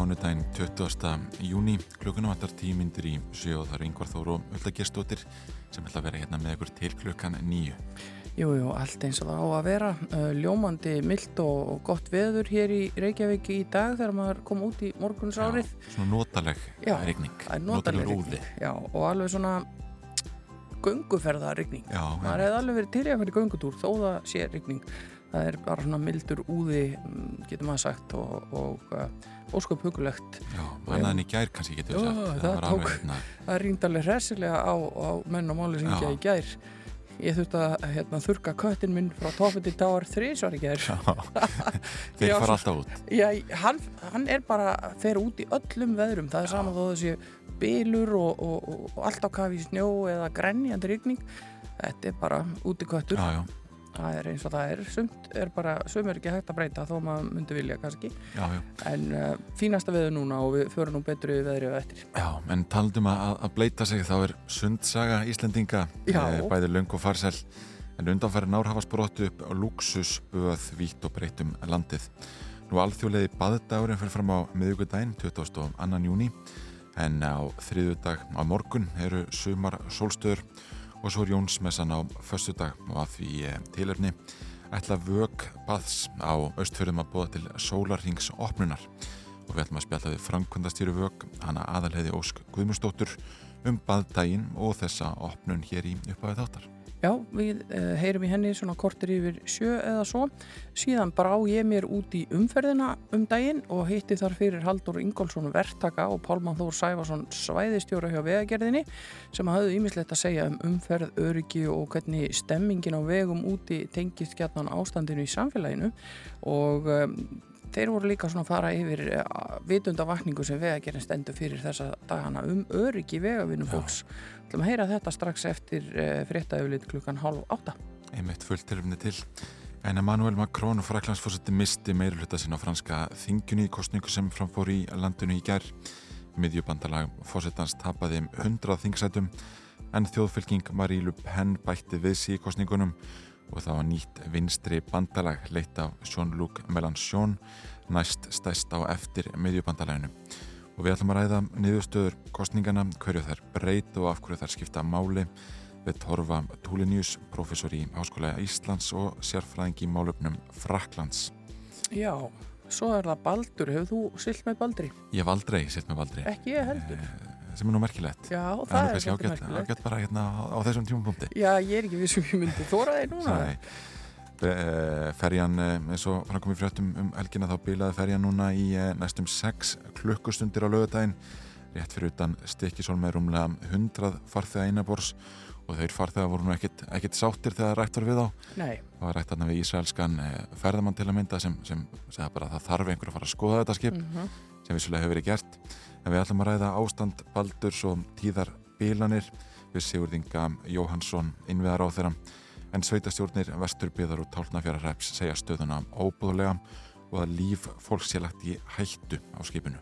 Mánudaginn 20. júni, klukkuna vantar tímyndir í sjö og það eru yngvar þóru og öllu gestóttir sem ætla að vera hérna með ykkur til klukkan nýju. Jú, jú, allt eins og það á að vera. Uh, Ljómandi, mild og, gott veður hér í Reykjavík í dag þegar maður kom út í morgunsárið. Svona notaleg Já, regning, notaleg úði. rigning. Já, og alveg svona gönguferða rigning. Já, Maður hefði alveg verið til í að fyrir göngutúr þó það sé rigning. Það er bara svona mildur úði, mm, getur maður sagt, og, og uh, ósköp hugulegt. já, annað en í gær kannski getur Já, við sagt. það tók- alveg hérna, Það rýndi alveg hressilega á, á menn og máli sem Já. ekki í gær. Ég þurfti að hérna, þurka köttin minn frá toppiti táar þrísvar í gær. já, þeir Já, fara alltaf út. Já, hann, hann er bara, fer út í öllum veðrum, það er saman þó þessi bylur og, og, og, og allt á kafi snjó eða grenjandi rigning þetta er bara út í köttur Já, já, það er eins og það er, sumt er bara sum er ekki hægt að breyta þó maður myndi vilja kannski, já, já. en uh, fínasta veður núna og við förum nú betru við veðrið á eftir Já, en talandum að, að bleita sig þá er sundsaga Íslendinga eh, bæði löng og farsæl en undanfæri nár hafa sprottu upp luxus böð vítt og breytum landið. Nú alþjóðleiði baðdagurinn fyrir fram á miðugudaginn 22. júni en á þriðudag á morgun eru sumar sólstöður og svo er Jónsmessan á föstudag og að því eh, tilefni ætla vög baðs á austfjörðum að búa til sólarrings opnunar og við ætlum að spjalla við framkvöndastýru vög hana aðalheiði Ósk Guðmustóttur um baðdægin og þessa opnun hér í upphafið þáttar. Já, við uh, heyrum í henni svona kortir yfir sjö eða svo. Síðan brá ég mér út í umferðina um daginn og hitti þar fyrir Haldur Ingólfsson verktaka og Pálmann Þór Sæfarsson svæðistjóra hjá vegagerðinni sem hafðu ímislegt að segja um umferð, öryggi og hvernig stemmingin á vegum úti tengist gætnan ástandinu í samfélaginu. Og um, þeir voru líka svona að fara yfir uh, vitundavakningu sem vegagerðin stendur fyrir þessa dagana um öryggi vegavinnum fólks ætlum að heyra þetta strax eftir uh, fréttaöflit klukkan hálf átta. einmitt fullt tilumni til. En Emmanuel Macron og Fraklandsfórseti misti meiri hluta sinna á franska þingjunni í kostningu sem framfór í landinu í gær. Miðjubandalag fórsetans tapaði um 100 þingsætum en þjóðfylking Marie Le Pen bætti við sig í kostningunum og það var nýtt vinstri bandalag leitt af Jean-Luc Mélenchon næst stæst á eftir miðjubandalaginu. Og við ætlum að ræða niðurstöður kostningana, hverju þær breyt og af hverju þær skipta máli við Torfa Túlinius, professor í Háskóla Íslands og sérfræðing í málöfnum Fraklands. Já, svo er það Baldur. Hefur þú silt með Baldri? Ég hef aldrei sett með Valdri, Ekki ég heldur. sem er nú merkilegt. Já, það það er er kannski ágætt, bara hérna á, á þessum tímapunkti. Já, ég er ekki vissum ég myndi þóra þeir núna. Nei. Ferjan, eins og hann kom í fréttum um helgina þá bilaði ferjan núna í næstum 6 klukkustundir á lögudaginn rétt fyrir utan stikkisól með rúmlega 100 farþega einabors og þeir farþega voru nú ekkit sáttir þegar rætt var við á Nei, það var rætt þarna við Ísraelskan eh, ferðamann til að mynda sem, sem segða bara að það þarf einhver að fara að skoða þetta skip mm sem vissulega hefur verið gert. En við ætlum að ræða ástand Baldurs og tíðar bilanir við Sigurðinga Jóhansson innviðar á þeirra en sveitastjórnir Vesturbyðar og Tálnafjara segja stöðuna óbúðulega og að líf fólks sé lagt í hættu á skipinu.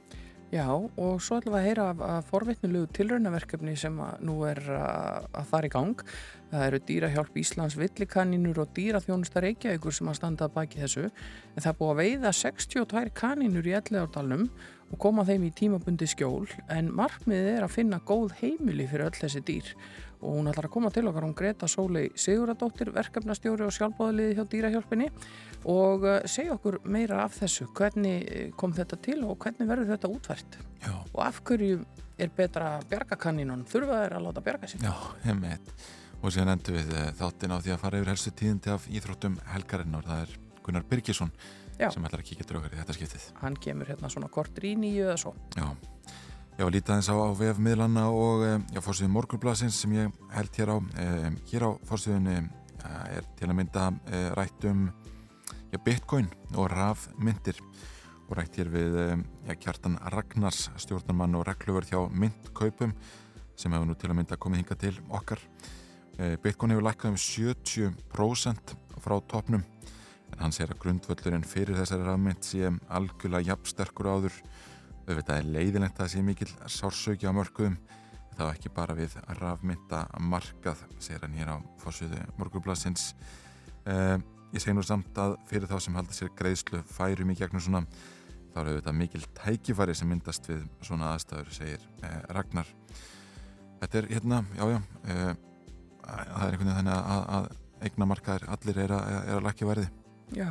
já, og svo ætlum við að heyra af, af forvitnulegu tilraunaverkefni sem nú er að, að fara í gang. Það eru dýrahjálp Íslands villikaninur og dýraþjónusta Reykjavíkur sem að standa baki þessu. En það er búið að veiða 62 kaninur í elleðardalnum og koma þeim í tímabundi skjól en markmiðið er að finna góð heimili fyrir öll þessi dýr og hún ætlar að koma til okkar. Hún Greta Sólei Siguradóttir verkefnastjóri og sjálfbóðaliði hjá dýrahjálpinni. Og uh, segja okkur meira af þessu. Hvernig eh, kom þetta til og hvernig verður þetta útvært Já, og af hverju er betra að bjarga kaninun þurfa þeir að láta bjarga sér? Já, heimitt. Og síðan endur við eh, þáttin á því að fara yfir helstu tíðindi af íþróttum helgarinnar. Það er Gunnar Birgisson Já. sem ætlar að kíkja okkar í þetta skiptið. hann kemur hérna svona kortur í nýju eða svo. Já, já lítið aðeins á, á vefmiðlana og eh, já, fórsviðin morgunblasins sem ég held hér á. Eh, hér á fórsviðinni eh, er til að mynda eh, rætt um já, bitcoin og rafmyndir og rætt hér við já, kjartan Ragnars stjórnarmann og regluvörð hjá myndkaupum sem hefur nú til að mynda komið hinga til okkar. Eh, Bitcoin hefur lækkað um 70% frá topnum en hann segir að grundvöllurinn fyrir þessari rafmynd sé algjörlega jafnsterkur áður. Auðvitað er leiðilegt að það sé mikil sársöki á mörgum þá ekki bara við rafmynda markað, segir hann hér á fórsöðu morgublasins. Eh, ég segi nú samt að fyrir þá sem halda sér greiðslu færum í gegnum svona þá er auðvitað mikil tækifæri sem myndast við svona aðstæður, segir eh, Ragnar. Þetta er hérna, já já, eh, það er einhvern veginn þannig að, að eigna markaðir allir er að, er að lakja verði Já.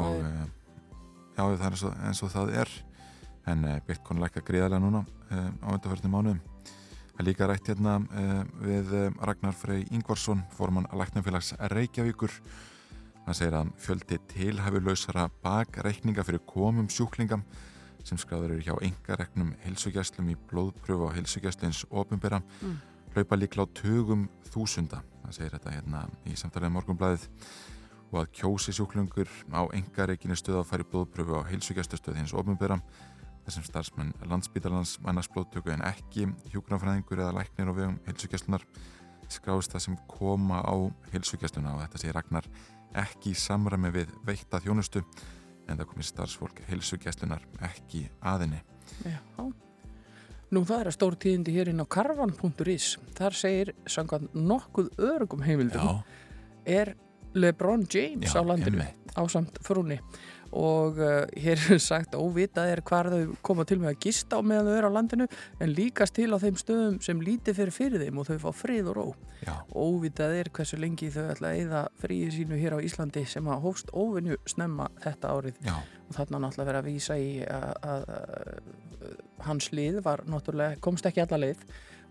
og eh, já það er eins og, eins og það er en eh, Bitcoin lakka gríðarlega núna eh, á undarförnum mánuðum. Það er líka rætt hérna eh, við Ragnar Frey Ingvarsson, formann að læknafélags Reykjavíkur Hann segir að fjöldi tilhæfurlausara bakreikninga fyrir komum sjúklingam sem skráður eru hjá engareknum hilsugjæslum í blóðpröfu á hilsugjæslins ofinbera Mm. hlaupa líkla á tugum þúsunda. Það segir þetta hérna í samtalið morgunblæðið og að kjósi sjúklingur á engareikinu stöð að færi blóðpröfu á hilsugjæslustöð hins ofinbera þessum starfsmenn landsbítalans mannast blóðtöku en ekki hjúknarfræðingur eða læknir á vegum hilsugjæslunar skráist það sem koma á hilsugjæsluna og þetta segir Ragnar ekki í samræmi við veitta þjónustu en það komið starfsfólk heilsugjæslunar ekki aðinni. Já. Nú það er að stór tíðindi hér inn á karvan.is. Þar segir samkvæmt nokkuð örgum heimildum er LeBron James á landinu á samt frúni og uh, hér er sagt óvitað er hvar þau koma til með að gista á meðan þau eru á landinu en líkast til á þeim stöðum sem lítið fyrir fyrir þeim og þau fá frið og ró. Já, Óvitað er hversu lengi þau ætla að eyða fríið sínu hér á Íslandi sem að hófst óvinnu snemma þetta árið. Já, og þarna náttúrulega verið að vísa í að, að, að hans lið var náttúrulega, komst ekki alla leið.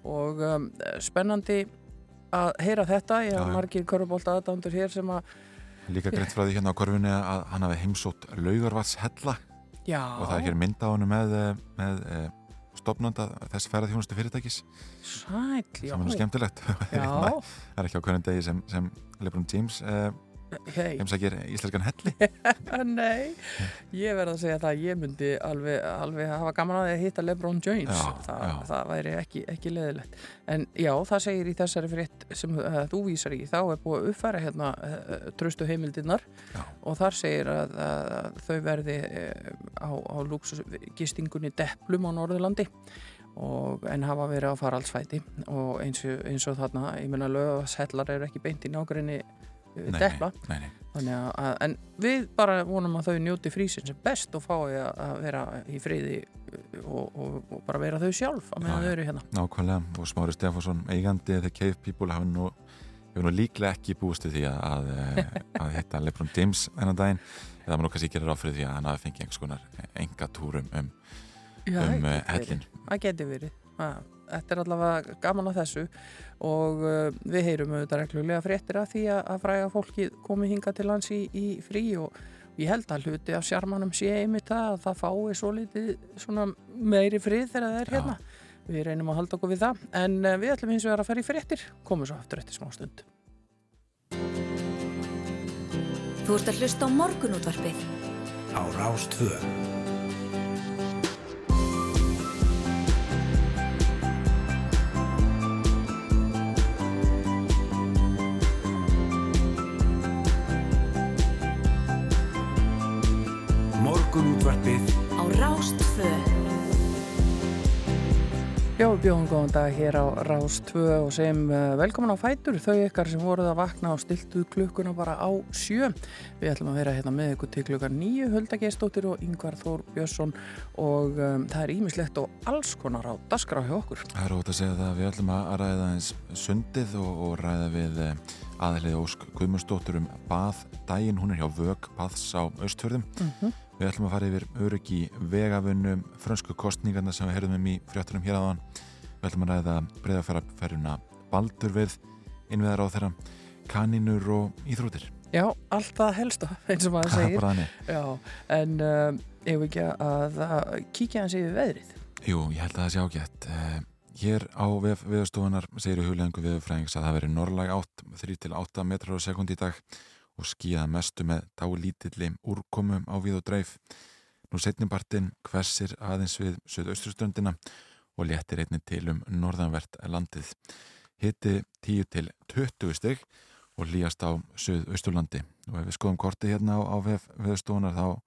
Og um, spennandi að heyra þetta, ég Já, haf já. margir körfubólta aðdándur hér sem að líka greitt frá því hérna á korfunni að hann hafi heimsótt laugarvats hella já, og það er hér mynda á hann með, eh, með eh, stofnanda þess ferðarþjónustu fyrirtækis. Sæl, já, sem er skemmtilegt. já, það er ekki á hvernig degi sem, sem Lebron James eh, heimsækir íslenskan helli. nei ég verð að segja það að ég myndi alveg, alveg hafa gaman að hitta Lebron James Já, það, já. það væri ekki, ekki leðilegt en já, það segir í þessari frétt sem uh, þú vísar í, þá er búið að uppfæra hérna uh, tröstu heimildirnar Já. og þar segir að, að þau verði uh, á, á lúksusgistingunni Deplum á Norðurlandi og en hafa verið á faraldsfæti og eins og, eins og þarna, ég meina lögashellar eru ekki beint í Nei, Depla en við bara vonum að þau njóti frísin sem best og fái að, vera í friði og, og, og bara vera þau sjálf að meðan þau eru hérna. nákvæmlega og Smári Stefánsson eigandi The Cave People hafi nú, nú líklega ekki búist við því að, að, eh, að hitta Lebron James þennan daginn eða maður kannski gerir áfrið því að hann hafi fengið einhvers konar enga túrum um, um hellin verið. Það geti verið. Það, þetta er allavega gaman að þessu og uh, við heyrum auðvitað reglulega fréttir af því að, að fræga fólki komi hinga til lands í, í frí og ég held að hluti af sjarmanum sé einmitt það að það fái svo litið svona meiri frið þegar það er Já. hérna. Við reynum að halda okkur við það en uh, við ætlum hins vegar að fara í fréttir komum svo aftur eftir smá stund. Þú ert að hlusta á morgunútvarpið. á Rástvö. Rástfö. Já, við bjóðum góðan dag hér á Rás 2 og segjum uh, velkomin á Fætur, þau ykkar sem voruð að vakna og stiltuð klukkuna bara á sjö. Við ætlum að vera hérna með ykkur til klukkan nýju, Hulda Gestóttir og Yngvar Þór Björnsson og um, það er ímislegt og alls konar á dasgrá hjá okkur. Það er ótt að segja það að við ætlum að ræða eins sundið og, og ræða við aðlið Ósk Guðmundsdóttur um baðdægin, hún er hjá Vög baðs á Östfjörðum. Mm Við ætlum að fara yfir öryggi vegafunum, frönsku kostningarna sem við heyrðum um í fréttunum hér aðan. Við ætlum að ræða breyðaferðarferðuna Baldur við innviðar á þeirra kanínur og íþrótir. Já, allt það helsta, eins og maður segir. Bara þannig. Já, en um, ef ekki að, að kíkja hans yfir veðrið. Jú, ég held að það sé ágætt. Uh, hér á vef, viðstofunar segir í huglegangu viðfræðings að það veri norrlæg átt 3-8 metrar á sekund í dag og skíða mestu með dálítilli úrkomu á við og dreif. Nú setnibartin hversir aðeins við söðausturströndina og léttir einnig til um norðanvert landið. Hitti 10 til 20 stygg og líast á Suðausturlandi og ef við skoðum korti hérna á, á veðstofunar þá um,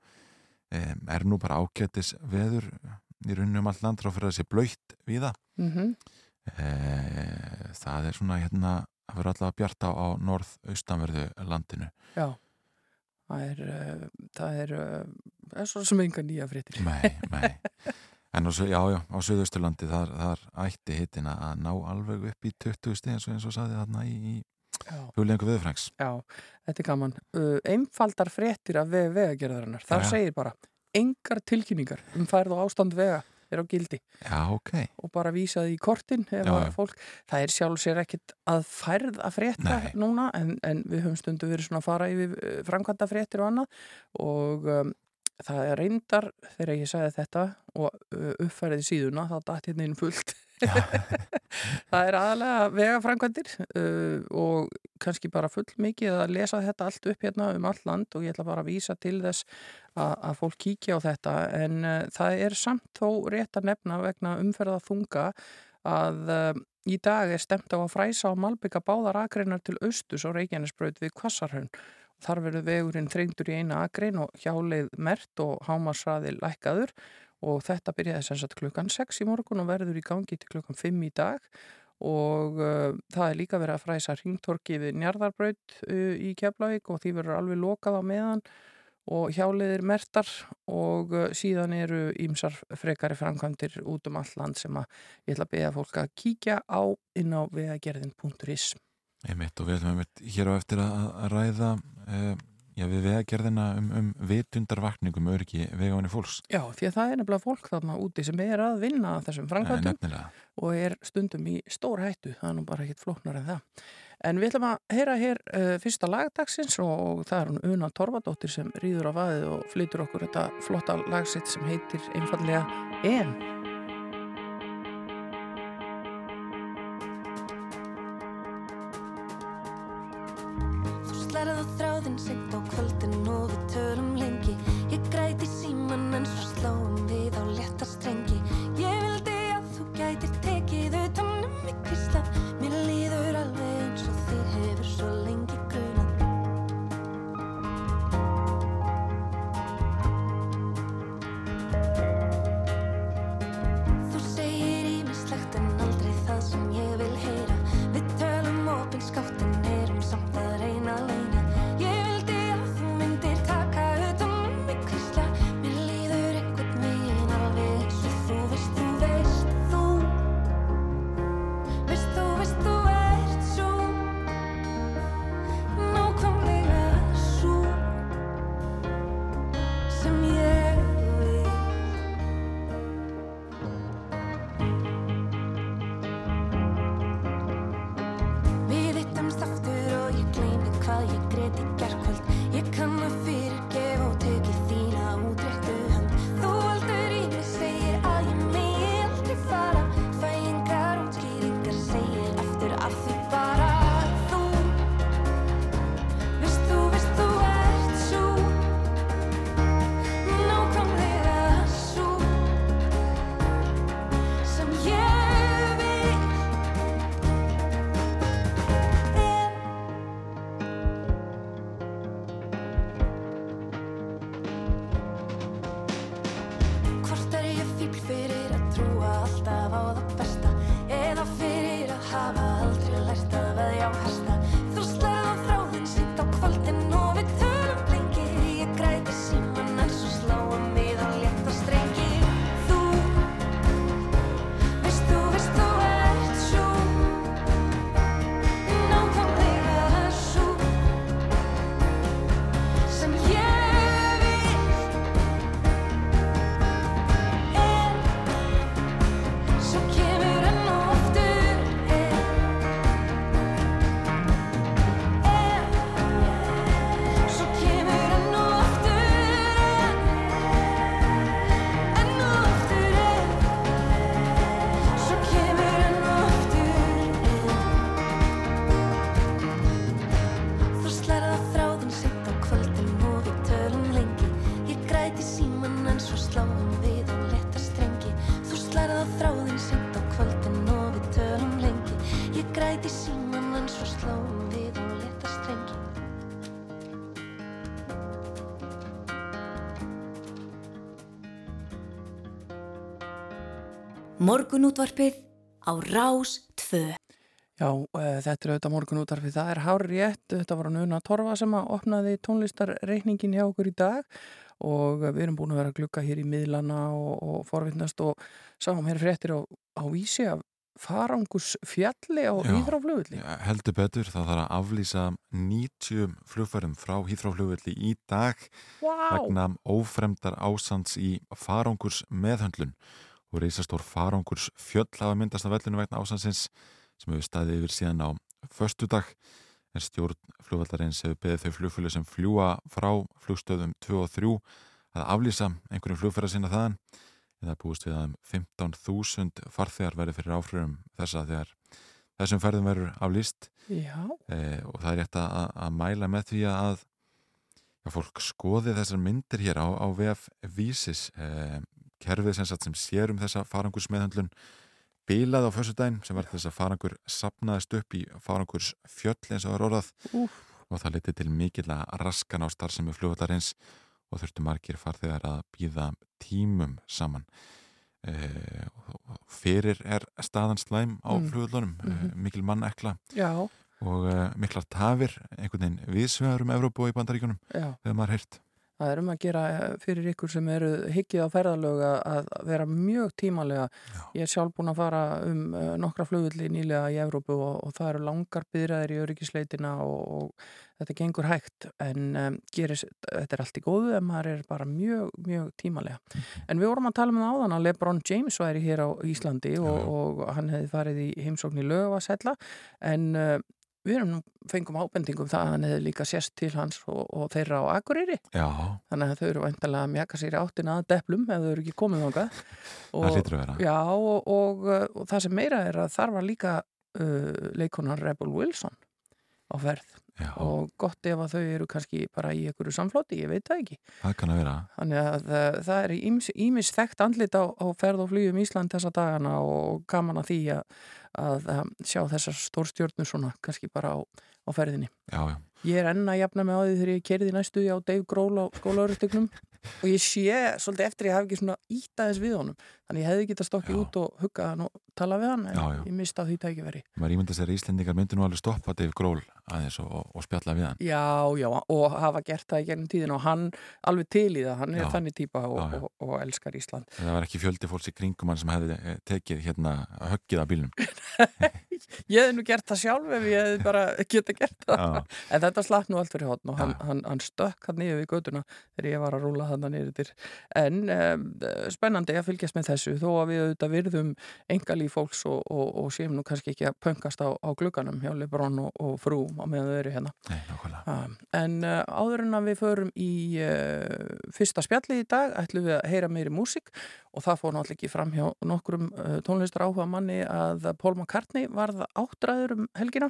er nú bara ákjættis veður í raunum all land ráð fyrir að það sé blöytt við það. Mm -hmm. e, það er svona hérna að vera alltaf bjarta á norð-austanverðu landinu. Já, það er, uh, það er, uh, er svo sem enga nýja fréttir. Nei, nei. En á, já, já, á Suðausturlandi þar, þar ætti hittin að ná alveg upp í 20 steg eins og eins og saði þarna í, í huglengu viðfrængs. Já, þetta er gaman. Uh, einfaldar fréttir af vega vegagerðarinnar. Það segir bara engar tilkynningar um færð og ástand vega er á gildi. Já, ok. Og bara vísaði í kortin það er sjálf sér ekkit að færð að frétta Nei. núna en, en við höfum stundu verið svona að fara yfir uh, framkvæmda fréttir og annað og um, það er reyndar þegar ég sagði þetta og uh, uppfæriði síðuna þá datt hérna inn fullt það er aðalega vegafrænkvæmdir uh, og kannski bara full mikið að lesa þetta allt upp hérna um allt land og ég ætla bara að vísa til þess að, að fólk kíkja á þetta. En uh, það er samt þó rétt að nefna vegna umferða þunga að uh, í dag er stemt á að fræsa og malbygga báðar akreinar til austus og Reykjanesbraut við Kvassarhönn Þar verður vegurinn þrengdur í eina akrein og hjáleið mert og hámarsraði lækkaður og þetta byrjaði sem sagt klukkan 6 í morgun og verður í gangi til klukkan 5 í dag. Og uh, það er líka verið að fræsa ringtorki við Njarðarbraut uh, í Keflavík og því verður alveg lokað á meðan. Og hjáleiðir mertar og uh, síðan eru ímsar frekari framkvæmdir út um all land sem að ég ætla að beða fólk að kíkja á inn á vegagerðin.is Einmitt og við ætlum einmitt hér á eftir að, að ræða uh, já, við vegagerðina um, um vitundarvakningum öryggi vegavanni fólks. Já, því að það er nefnilega fólk þarna úti sem er að vinna þessum framkvæmdum og er stundum í stór hættu, það er nú bara ekkit flóknar en það. En við ætlum að heyra hér uh, fyrsta lagdagsins og það er hún Una Torfadóttir sem rýður á vaðið og flytur okkur þetta flotta lagsitt sem heitir einfallega En. Þráðinn seint á kvöldin Morgunútvarpið á Rás 2. Já, uh, þetta er auðvitað morgun útarfið. Það er hár rétt, þetta var Nuna Torfa sem að opnaði tónlistarreikningin hjá okkur í dag og við erum búin að vera að glukka hér í miðlana og, og forvittnast og sáum hér fréttir á, á vísi af farangurs fjalli á Hýþráflugulli. Já, heldur betur, það þarf að aflýsa 90 flugfærum frá Hýþráflugulli í dag Vá! vegna ófremdar ásands í farangurs meðhöndlun og reysastór farangurs fjöll hafa myndast af vellinu vegna ásandsins sem hefur staðið yfir síðan á föstudag. En stjórn flugvallarins hefur beðið þau flugfjölu sem fljúa frá flugstöðum 2 og 3 að aflýsa einhverjum flugfæra sinna þaðan. Eða búist við að um 15.000 farþegar verið fyrir áfröðum þessa þegar þessum ferðum verður aflýst. Já, e, og það er rétt að, að mæla með því að já, fólk skoði þessar myndir hér á, á VF Vísis. E, kerfið sem, sem sér um þessa farangursmeðhandlun bílað á fjössu dæn sem var þess að farangur sapnaðist upp í farangurs fjöll eins og var orðað Úf. og það liti til mikill að raskan á starfsemi flugvallarins og þurftu margir farþegar að býða tímum saman e, fyrir er staðan slæm á Mm. flugvallunum mm Mhm. mikil mann ekla já, og uh, miklar tafir einhvern veginn viðsvegar um Evrópu og í bandaríkunum þegar maður heyrt Það er um að gera eh, fyrir ykkur sem eru higgið á ferðalöga að vera mjög tímalega. Já. Ég er sjálf búin að fara um uh, nokkra flugulli nýlega í Evrópu og, og það eru langar byrjaðir í öryggisleitina og, og þetta gengur hægt en um, geris, þetta er allt í góðu en maður er bara mjög, mjög tímalega. En við vorum að tala um það áðan að Lebron James væri hér á Íslandi og, og hann hefði farið í heimsókn í lögavasella en uh, við erum fengum ábendingum það að hann hefði líka sérst til hans og, og þeirra á Akureyri. Já, Þannig að þau eru vantalega að mjaka sér í áttina að deplum ef þau eru ekki komið þangað. það hlýtur að vera. Já, og, og, og það sem meira er að þar var líka uh, leikonar Rebel Wilson á ferð. Já, og gott ef að þau eru kannski bara í einhverju samflóti, ég veit það ekki. það kann að vera. Þannig að uh, það er ímis, þekkt andlit á, á ferð og flugum Ísland þessa dagana og gaman að því að, að um, sjá þessar stórstjórnur svona kannski bara á, á ferðinni. Já, já, Ég er enn að jafna mig á því þegar ég kerði næstu á Dave Grohl á skólaurustögnum og ég sé svolítið eftir ég hafi ekki svona ítt aðeins við honum. Þannig ég hefði getað stokkið út og huggað hann og tala við hann en Já, já. ég mista því tækifæri. Maður ímyndast að Íslendingar myndu nú alveg stoppa Dave Grohl aðeins og, og, og spjalla við hann. Já, já, og hafa gert það í gennum tíðin og hann alveg til í það, hann er Já. þannig típa og, og elskar Ísland. Það var ekki fjöldi fólks í kringum hann sem hefði eh, tekið hérna höggið af bílnum Ég hefði nú gert það sjálf ef ég hefði bara geta gert það Já, En þetta slapp nú allt fyrir hotn og hann, hann, hann stökk hann niður við göduna þegar ég var að rúla hann niður til. En um, spennandi að fylgjast með þessu þó að við auðvitað virðum engalíf fólks og, og, og séum nú kannski ekki að pöngast á, á glugganum hjá Lebron og, og frú á meðan þau eru hérna. nei, Um, en uh, áður en að við förum í uh, fyrsta spjalli í dag ætlum við að heyra meiri músik og það fór náttúrulega ekki fram hjá nokkrum uh, tónlistar áhuga manni að Paul McCartney varð áttræður um helgina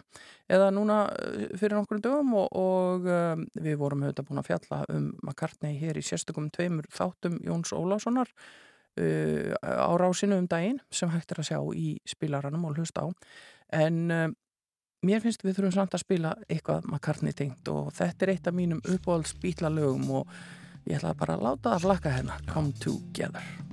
eða núna uh, fyrir nokkrum dögum og, og um, við vorum auðvitað búin að fjalla um McCartney hér í sérstökum tveimur þáttum Jóns Ólássonar uh, á rásinu um daginn sem hægt er að sjá í spilaranum og hlusta á. En um, mér finnst við þurfum samt að spila eitthvað McCartney tengt og þetta er eitt af mínum uppáhalds bítlalögum og ég ætla bara að láta það flakka hérna. Come Together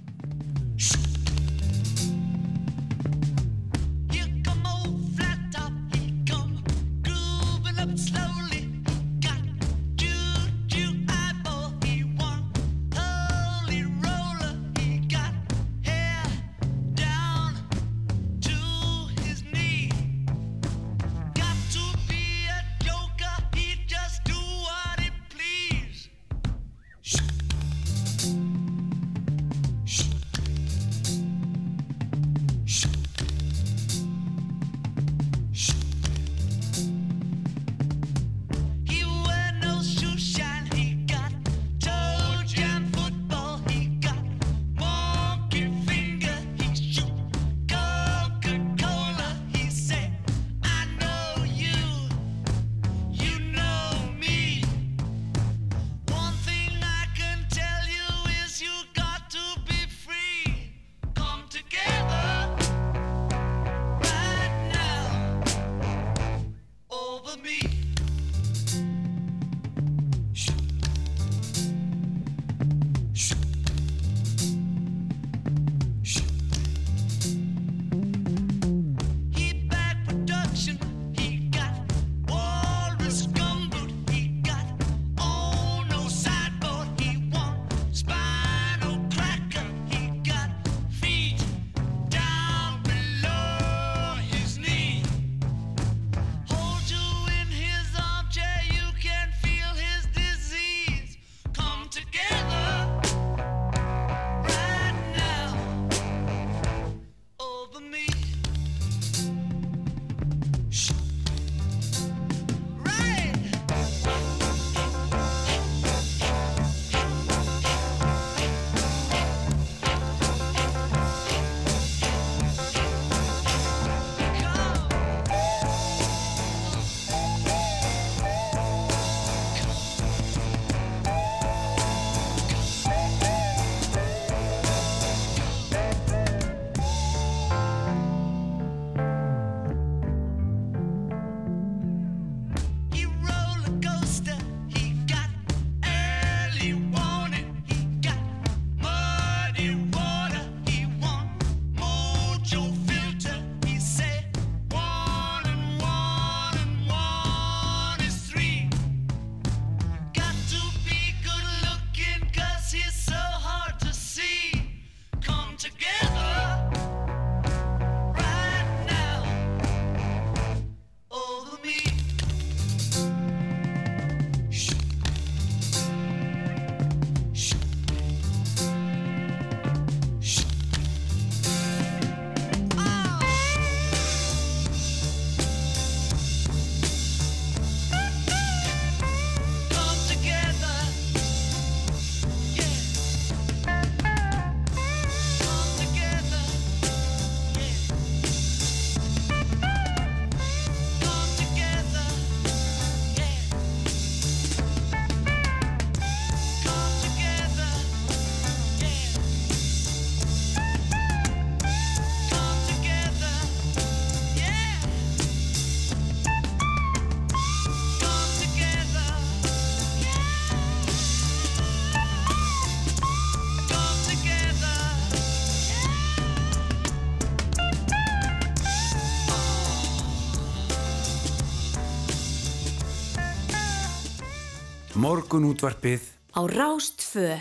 Morgun útvarpið á Rástfö.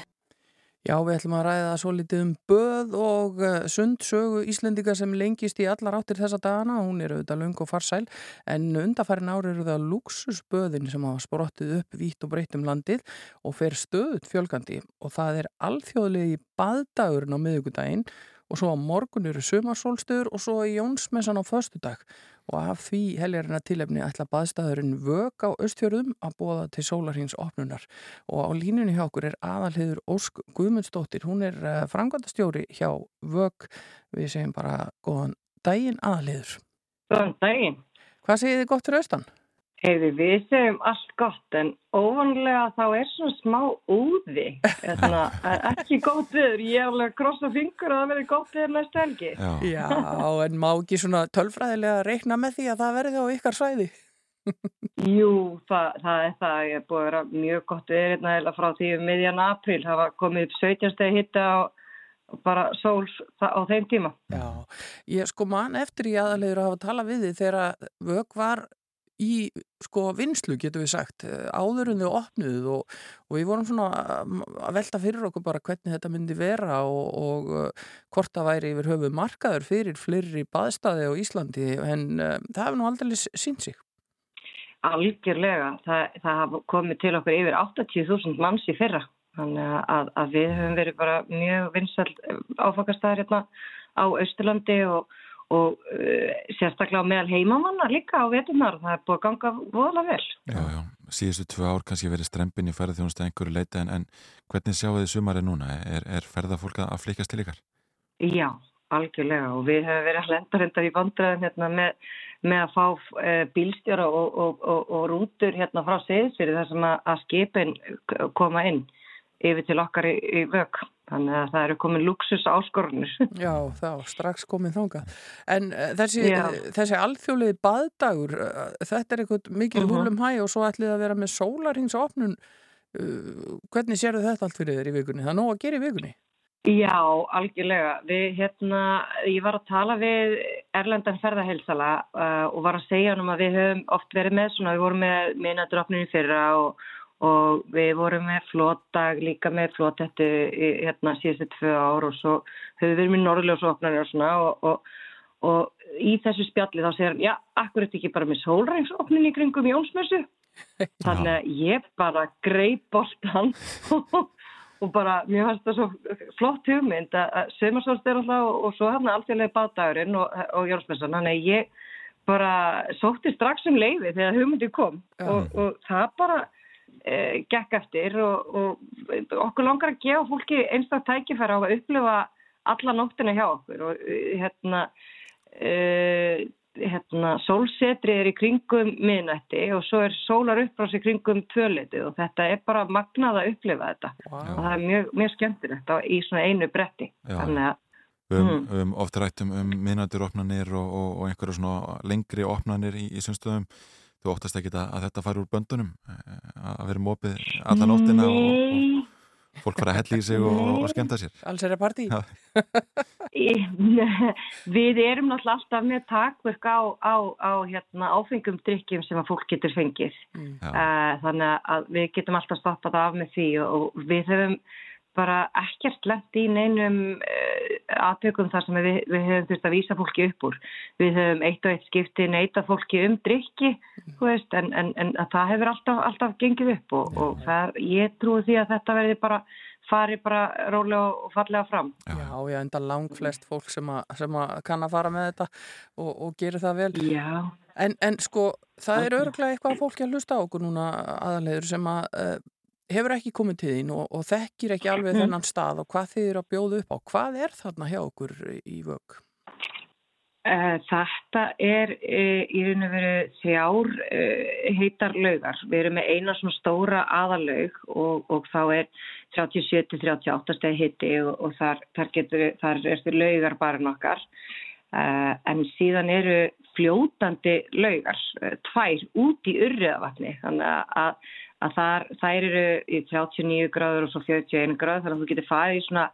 Já, við ætlum að ræða svo litið um böð og uh, sundsögu Íslendinga sem lengist í allar áttir þessa dagana. Hún er auðvitað lung og farsæl en undarfærin ári eru það luxusböðin sem hafa sprottið upp vítt og breytt um landið og fer stöðut fjölgandi og það er alþjóðlegi baðdagurinn á miðugudaginn og svo á morgun eru sumarsólstöður og svo í Jónsmessan á föstudag og af því heljarina tilefni ætla baðstæðurinn vög á östfjörðum að bóða til sólarhins opnunar og á línunni hjá okkur er aðalhiður Ósk Guðmundsdóttir, hún er uh, frangvandastjóri hjá vög, við segjum bara góðan daginn aðalhiður. Góðan daginn. Hvað segir þið gott fyrir austan? Heiði, við segjum allt gott en óvanlega þá er svona smá úði. Að ekki gott viður. Ég er alveg að krossa fingur að það verði gott viður næstu helgi. Já, Já, en má ekki svona tölfræðilega reikna með því að það verði á ykkar svæði? Jú, það, það er það. Ég er búið að vera mjög gott viður hérna eða frá því um miðjan april. Það var komið upp 17 stegi hitta á og bara sóls þa- á þeim tíma. Já, ég sko man eftir í aðalhiður að hafa talað við þið þegar vög var í sko vinslu getur við sagt eh, áður en þau opnuð og, og við vorum svona um, að velta fyrir okkur bara hvernig þetta myndi vera og, og uh, hvort það væri yfir höfu markaður fyrir fleiri baðstæði á Íslandi en uh, það hefur nú aldrei sínt sig. Algjörlega. Það, það hafa komið til okkur yfir 80.000 manns í fyrra. Þannig að, að við höfum verið bara mjög vinsall áfangastæðar hérna á Austurlandi og, og uh, sérstaklega á meðal heimamanna líka á veturnar. Það er búið að ganga voðalega vel. já, já. Síðustu tvö ár kannski verið strempin í ferðarþjónustu einhverju leita en, en hvernig sjáu þið sumari núna? Er, er ferðarfólk að flikast til ykkar? Já, algjörlega og við höfum verið að lenda reyndar í vandræðum hérna með, með að fá uh, bílstjóra og, og, og, og rútur hérna frá Seyðisfyrir þar sem að, að skipin koma inn yfir til okkar í, í vögg. Þannig að það eru komin luxus áskorunir. Já, þá, strax komið þangað. En uh, þessi, Já. þessi alþjóðlegi baðdagur, uh, þetta er eitthvað mikil Mhm. húlum hæ og svo ætlið að vera með sólarhingsopnun. Uh, hvernig sérðu þetta allt fyrir þér í vikunni? Það er nóg að gera í vikunni. Já, algjörlega. Við, hérna, ég var að tala við Erlendan ferðahelsala uh, og var að segja hann um að við höfum oft verið með svona, við vorum með minnadröfninu fyrra og, og við vorum með flótdag, líka með flótettu hérna síðustu tvö ár og svo höfum við með norðljósopnarnir og svona og, og, og í þessu spjalli þá segir hann, já, akkur er þetta ekki bara með sólrængsopnin í kringum Jónsmessu? Þannig að ég bara greip boltan og bara, mér fannst það svo flott hugmynd að sömarsvölst er alltaf og, og svo hann alþjóðlega baðdagurinn og, og Jónsmessan, þannig að ég bara sótti strax um leiði þegar hugmyndi kom og, og það bara gekk eftir og, og okkur langar að gefa fólki einstak tækifæra á að upplifa alla nóttina hjá okkur og e, hérna, e, hérna sólsetri er í kringum miðnætti og svo er sólar uppbrás í kringum tvöliti og þetta er bara magnað að upplifa þetta Vá. og það er mjög, mjög skemmtilegt í svona einu bretti Já. þannig að Við höfum Mm. við höfum oft rætt um, um minnættur opnanir og, og, og einhverja svona lengri opnanir í, í sumstöðum. Þú óttast ekki að, að þetta fari úr böndunum, eh, að vera mópið alla nóttina og, og fólk fara að hella í sig og, og skemmta sér. Alls er það partí? Við erum náttúrulega alltaf með takverk á, á, á hérna, áfengum drikkjum sem að fólk getur fengið. Mm. Uh, þannig að við getum alltaf stoppað af með því og, og við höfum bara ekkert lent í neinum uh, aðtökum þar sem við, við höfum þurft að vísa fólki upp úr. Við höfum eitt og eitt skipti neita fólki um drikki, veist, en, en, en að það hefur alltaf, alltaf gengið upp og, og það, ég trúi því að þetta verði bara, fari bara rólega og fallega fram. Já, já, enda lang flest fólk sem, a, sem að kann að fara með þetta og, og gerir það vel. Já. En, en sko, það er örglega eitthvað fólki að hlusta á okkur núna aðalegur sem að uh, hefur ekki komið til þín og, og þekkir ekki alveg Mhm. þennan stað og hvað þið eru að bjóða upp á. Hvað er þarna hjá okkur í vögg? Eh, Þetta er eh, í raun og veru þjár eh, heitar laugar. Við erum með eina svona stóra aðalaug og, og þá er 37-38 steg hitti og, og þar, þar, getur, þar ertu laugar bara nokkar. En síðan eru fljótandi laugar, tvær út í urriðavatni. Þannig að, að, þar, þær eru í 39 gráður og svo 41 gráður þannig að þú getur farið í svona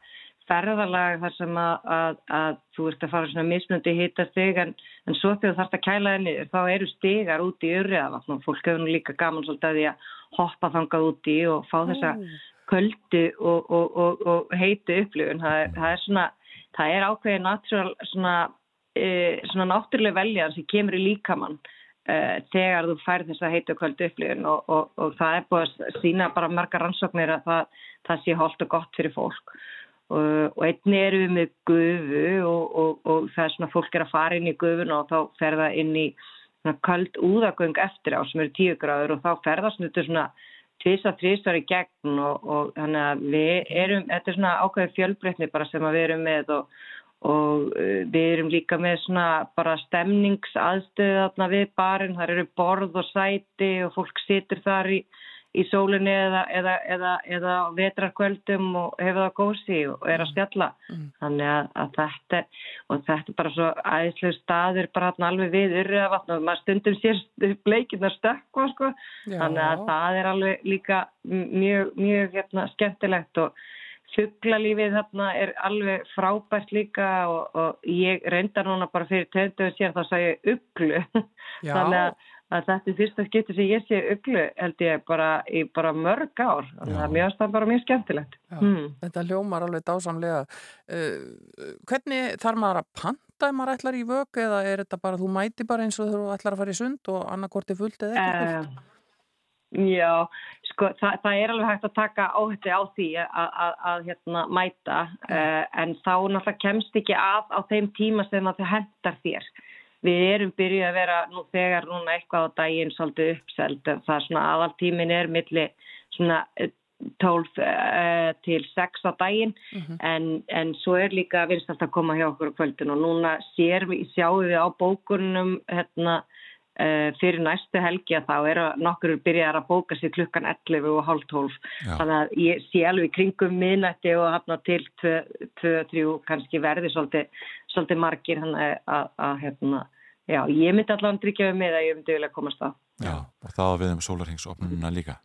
ferðalag þar sem að, að, að þú ert að fara svona mismundi hitastig en, en svo þegar þú þarfst að kæla þenni þá eru stigar út í og fólk hefur nú líka gaman svolítið að því að hoppa þangað úti og fá þessa köldu og, og, og, og heitu upplifun. Það það er svona, það er ákveðið natural svona, e, svona náttúrulega veljan sem kemur í líkamann þegar þú færð þessa heitu og köldu upplifun og, og, og það er búið að sína bara margar rannsóknir að það, það sé holdt og gott fyrir fólk. Og, og einni eru við með gufu og, það er svona fólk er að fara inn í gufun og þá fer það inn í köld úðagöng eftir á sem eru tíu gráður og þá fer það svona, tvisa, þrísvar í gegn og, þannig að við erum, þetta er svona ákveðið fjölbreytni bara sem að við erum með og, og uh, við erum líka með svona bara stemningsaðstöðu þarna við barinn, þar eru borð og sæti og fólk situr þar í, í sólinni eða, eða, eða, eða vetrarkvöldum og hefur það gósi og er að spjalla. Þannig að, að þetta, og þetta er bara svo æðislega staður bara hann alveg við urriðavatn og maður stundum sér bleikirnar stökkva sko. Þannig að það er alveg líka mjög, mjög hérna, skemmtilegt og fugglalífið þarna er alveg frábært líka og, og ég reyndar núna bara fyrir tönduðu sér þá sá ég uglu. Þannig að, að þetta er fyrsta skipti sem ég sé uglu held ég bara í bara mörg ár. Þannig að mér finnst það bara mjög skemmtilegt. Hmm. Þetta hljómar alveg dásamlega. Uh, hvernig þarf maður að panta ef maður ætlar í vögg eða er þetta bara þú mæti bara eins og þú ætlar að fara í sund og annarkort er fullt eða ekki fullt? Uh, já, sko, það, það er alveg hægt að taka áhætti á því að, að, að hérna, mæta uh, en þá náttúrulega kemst ekki að á þeim tíma sem að þau hendar þér. Við erum byrjuð að vera nú þegar núna eitthvað á daginn svolítið uppseld. Það er svona aðaltímin er milli svona eh, 12 uh, til 6 á daginn en, en svo er líka vinstast að koma hjá okkur á kvöldin og núna sér sjáum við á bókunum hérna uh, fyrir næstu helgi að þá er að nokkur byrjar að bóka sér klukkan 11 og hálf 12 Já. þannig að ég sé alveg kringum miðnætti og hafna til 2-3 kannski verði svolítið, svolítið margir þannig að, að, að hérna, já, ég myndi allavega tryggja við mig að ég myndi vilja komast það. Já, og það á við um sólarhengsopnununa líka.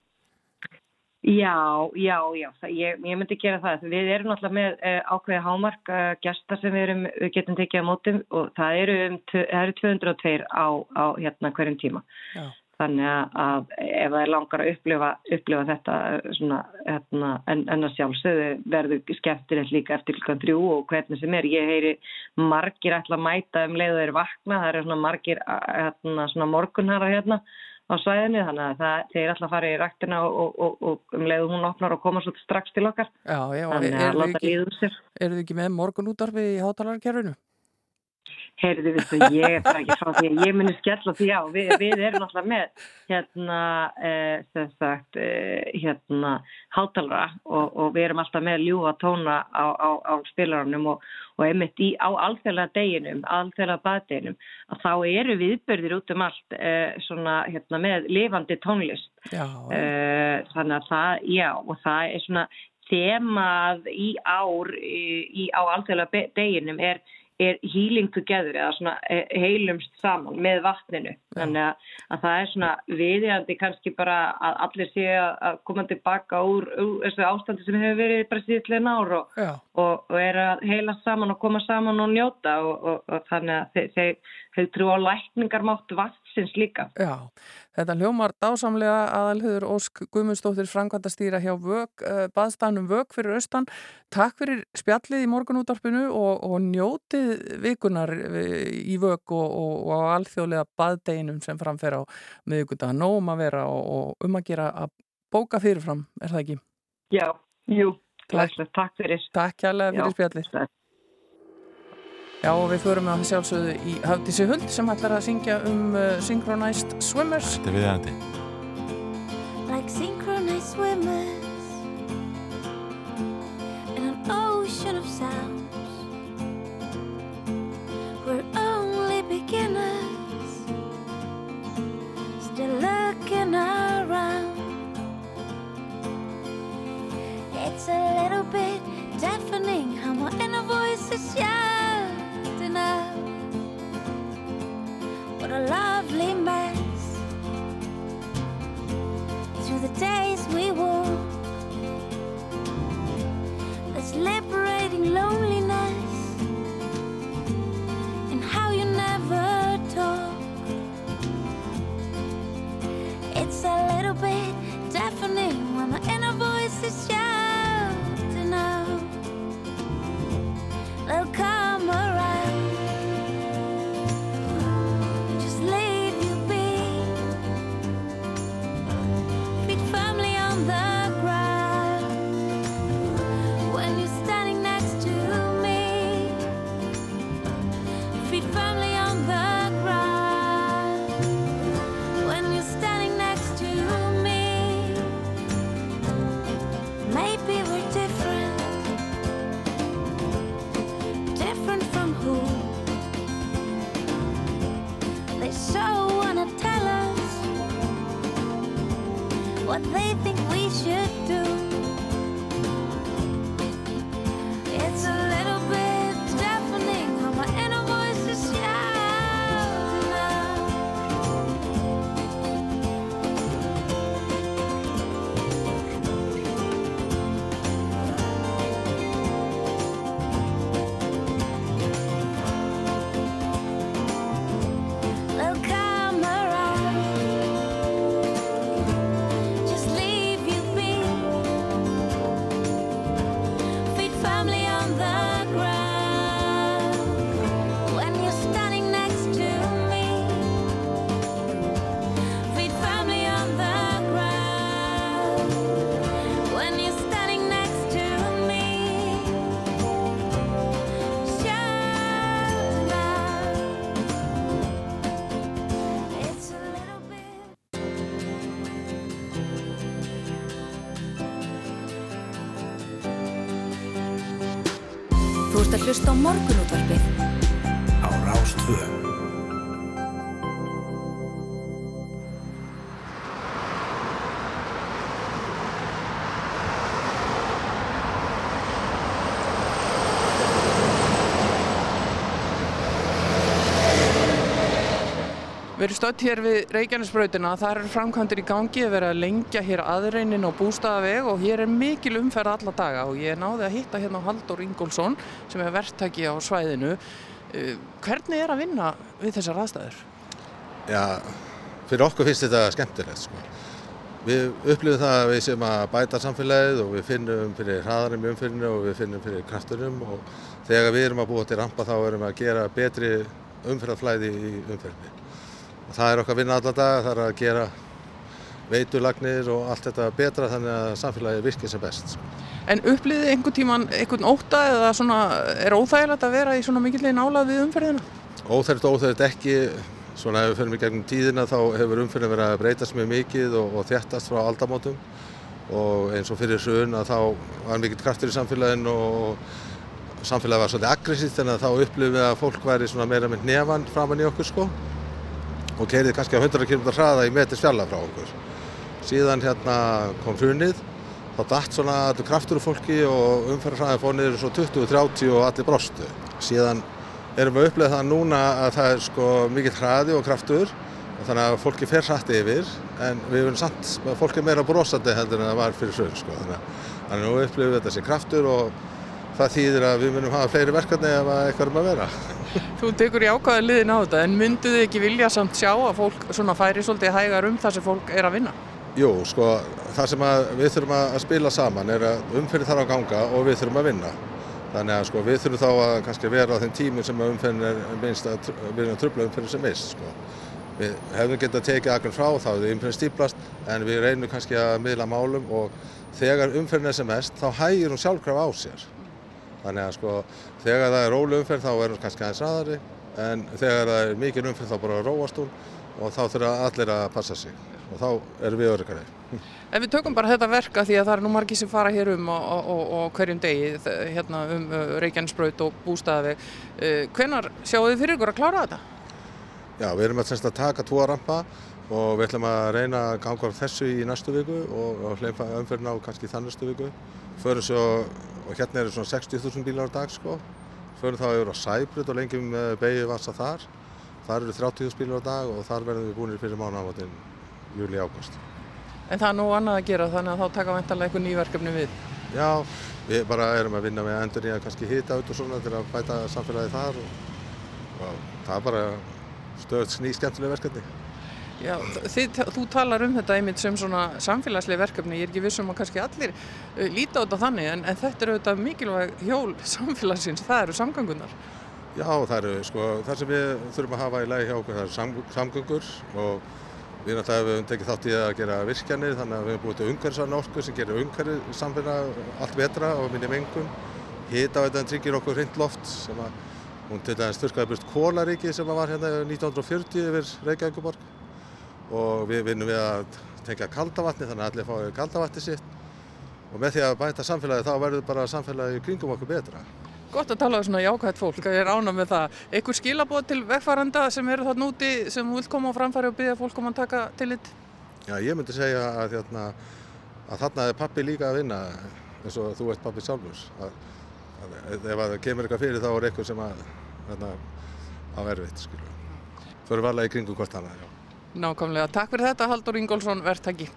Já, já, já, það, ég, ég myndi gera það. Við erum náttúrulega með uh, ákveði hámark uh, gesta sem við, erum, við getum tekið á mótum og það eru, um, það eru 202 á, á hérna hverjum tíma. Já. Þannig að, ef það er langar að upplifa, upplifa þetta eh, svona, hérna, en, en að sjálfsögðu verður skemmtilegt líka eftir klukkan þrjú og hvernig sem er. Ég heyri margir ætla að mæta um leið og þeir vakna. Það eru svona margir eh, hérna, svona morgunhara hérna á svæðinu þannig að það, þeir að fara í ræktina og, og, og, og um leið og hún opnar og koma svo strax til okkar. Já, já, Þannig að þið láta úr sér. eru þið ekki með morgunútvarfi í hátalarkerfinu? Heyrðu við þú, ég er bara ekki frá því ég muni skella því á. Við, við erum alltaf með hérna, eh, sem sagt, eh, hérna, hátalara og, og við erum alltaf með ljúfa tóna á, á, á spilarunum og, og einmitt í, á alþjóðlega deginum, alþjóðlega baðdeginum, að þá eru viðbörðir út um allt eh, svona, hérna, með lifandi tónlist. Eh, þannig að það, já, og það er svona þemað í ár í, á alþjóðlega deginum er, er healing together eða svona eh, heilumst saman með vatninu. Þannig að, að það er svona viðjandi kannski bara að allir sé að, koma tilbaka úr, úr þessu ástandi sem hefur verið bara síðan ár og, og, og er að heila saman og koma saman og njóta og, og, þannig að þeir, þeir, þeir trú á lækningar mátt vatsins líka. já. Þetta hljómar dásamlega aðalhugur Ósk Guðmundsdóttir Frankvandastýra hjá vög, uh, baðstafnum vög fyrir austan. Takk fyrir spjallið í morgunúttarpinu og, og njótið vikunar eh, í vög og, og, og á alþjóðlega baðdeginum sem framfer á miðugudag. Nóum að vera og, og um að gera að bóka fyrirfram, er það ekki? Já, jú, Takk. glæslegt, takk fyrir. Takk kjærlega fyrir spjallið. Já, og við förum að sjálfsögðu í Hafdísi Huld sem ætlar að syngja um uh, Synchronized Swimmers. Þetta er viðæðandi. like synchronized swimmers in an ocean of sounds. We're only beginners, still looking around. It's a little bit deafening how my inner voice is What a lovely mess through the days we walk. This liberating loneliness and how you never talk. It's a little bit deafening when my inner voice is shouting out. They'll Þú ert að hlusta á morgunútvarpið Við erum stödd hér við Reykjanesbrautina, það eru framkvæmdur í gangi að vera að lengja hér aðreinin á bústaðaveg og hér er mikil umferð alla daga og ég náði að hitta hérna Haldur Ingólfsson sem er verktaki á svæðinu. Eh, Hvernig er að vinna við þessar aðstæður? Já, fyrir okkur finnst þetta skemmtilegt sko. Við upplifum það að við séum að bæta samfélagið og við finnum fyrir hraðarum í umfyririnu og við finnum fyrir kraftunum og þegar við erum að búa til rampa þá erum við að gera betri umfyrðaflæði í umfyririnu. Og það er okkar vinna alla daga, það er að gera veitulagnir og allt þetta betra þannig að samfélagið virkir sem best. En upplýði einhvern tíman einhvern óta eða svona, er óþægilegt að vera í svona mikilvæg nálað við umferðina? óþært og óþært ekki, svona ef við fyrir mig gegnum tíðina þá hefur umfyrir verið að breytast mjög mikið og, og þjættast frá aldamótum og eins og fyrir sögun að þá var mikill kraftur í samfélaginu og samfélagi var svolítið aggressíft en þá upplifum við að fólk væri svona meira með nefan framann í okkur sko og keirið kannski á 100 km hraða í metri spjalla frá okkur. Síðan hérna kom hrunið, þá datt svona allur kraftur úr fólki og umferðarhraðin fór niður svo 20-30 og allir brostu. Síðan erum við að upplega það núna að það er sko mikill hraði og kraftur þannig að fólki fer hratt yfir en við erum samt, fólk er meira brosandi heldur en það var fyrir sögur sko. Þannig að nú upplifum við þetta sem kraftur og það þýðir að við munum hafa fleiri verkefni ef að eitthvað um að vera. Þú tekur í ákvæða liðin á þetta en myndu þið ekki vilja samt sjá að fólk svona færi svolítið hægar um það sem fólk er að vinna? Jú, sko, það sem við þurfum að spila saman er að umferðin þarf að ganga og við þurfum að vinna. Þannig að sko, við þurfum þá að kannski vera á þeim tímum sem umferðin er minnst að, erum að trubla umferðin sem mist. Sko. Við hefðum getað tekið akkur frá, þá hefði umferðin stíplast, en við reynum kannski að miðla málum og þegar umferðin er sem mest, þá hægir hún sjálfkraf á sér. Þannig að sko, þegar það er rólu umferð þá er hún kannski aðeins ræðari, en þegar það er mikið umferð þá bara róast hún og þá þurfa allir að passa sig og þá erum við öryggari. Ef við tökum bara þetta verka því að það er nú margir sem fara hér um á hverjum degi hérna um uh, Reykjanesbraut og bústaðaveg. Uh, hvenar sjáu þið fyrir ykkur að klára þetta? Já, við erum að, taka tvo rampa og við ætlum að reyna að ganga á þessu í næstu viku og, og hleypa umferðin á kannski þann næstu viku. Förum svo, og hérna eru svona 60.000 bílar á dag sko. Förum þá yfir á Sæbrut og lengjum beigju vassa þar. Þar eru 30.000 bílar á dag og þar verðum við búinir fyrir mánaðamotinn júli-ágúst. En það er nú annað að gera þannig að þá taka ventanlega eitthvað nýverkefni við. Já, við bara erum að vinna með endur í að kannski hita út og svona til að bæta samfélagi þar og, og það er bara stöðt sný skemmtilega verkefni. Já, þið, þú talar um þetta einmitt sem svona samfélagslega verkefni, ég er ekki vissum að kannski allir uh, líta á þetta þannig en, en þetta eru auðvitað mikilvæg hjól samfélagsins, það eru samgangunar. Já, það eru sko, það sem við þurfum að hafa í lagi hjá okkur, það eru sam, samgöngur og við náttúrulega hefum tekið þátt í að gera virkjanir þannig að við hefum búið til orku sem gerir umhverfið samfélag allt betra og minni mengun. Hita veitan tryggir okkur hreint loft sem að hún til dæmis þurrkaði burt Kólaríki sem var hérna 1940 yfir Reykjavíkuborg og við vinnum við að tengja kaldavatni þannig að allir fái kaldavatni sitt og með því að bæta samfélagi þá verður bara samfélagi kringum okkur betra. Gott að tala um svona jákvægt fólk, ég er ánað með það. Einhver skilabóð til vegfarenda sem eru þarna úti sem þú vilt koma á framfæri og byggja fólk um að taka tillit? Já, ég myndi segja að, hérna, að þarna er pappi líka að vinna eins og þú ert pappi sjálfur. Að, að, ef að það kemur eitthvað fyrir þá er eitthvað sem að, hérna, á erfitt, skilur. Förum varlega í kringum hvort hana, já. Nákvæmlega. Takk fyrir þetta, Haldur Ingólfsson, verktaki.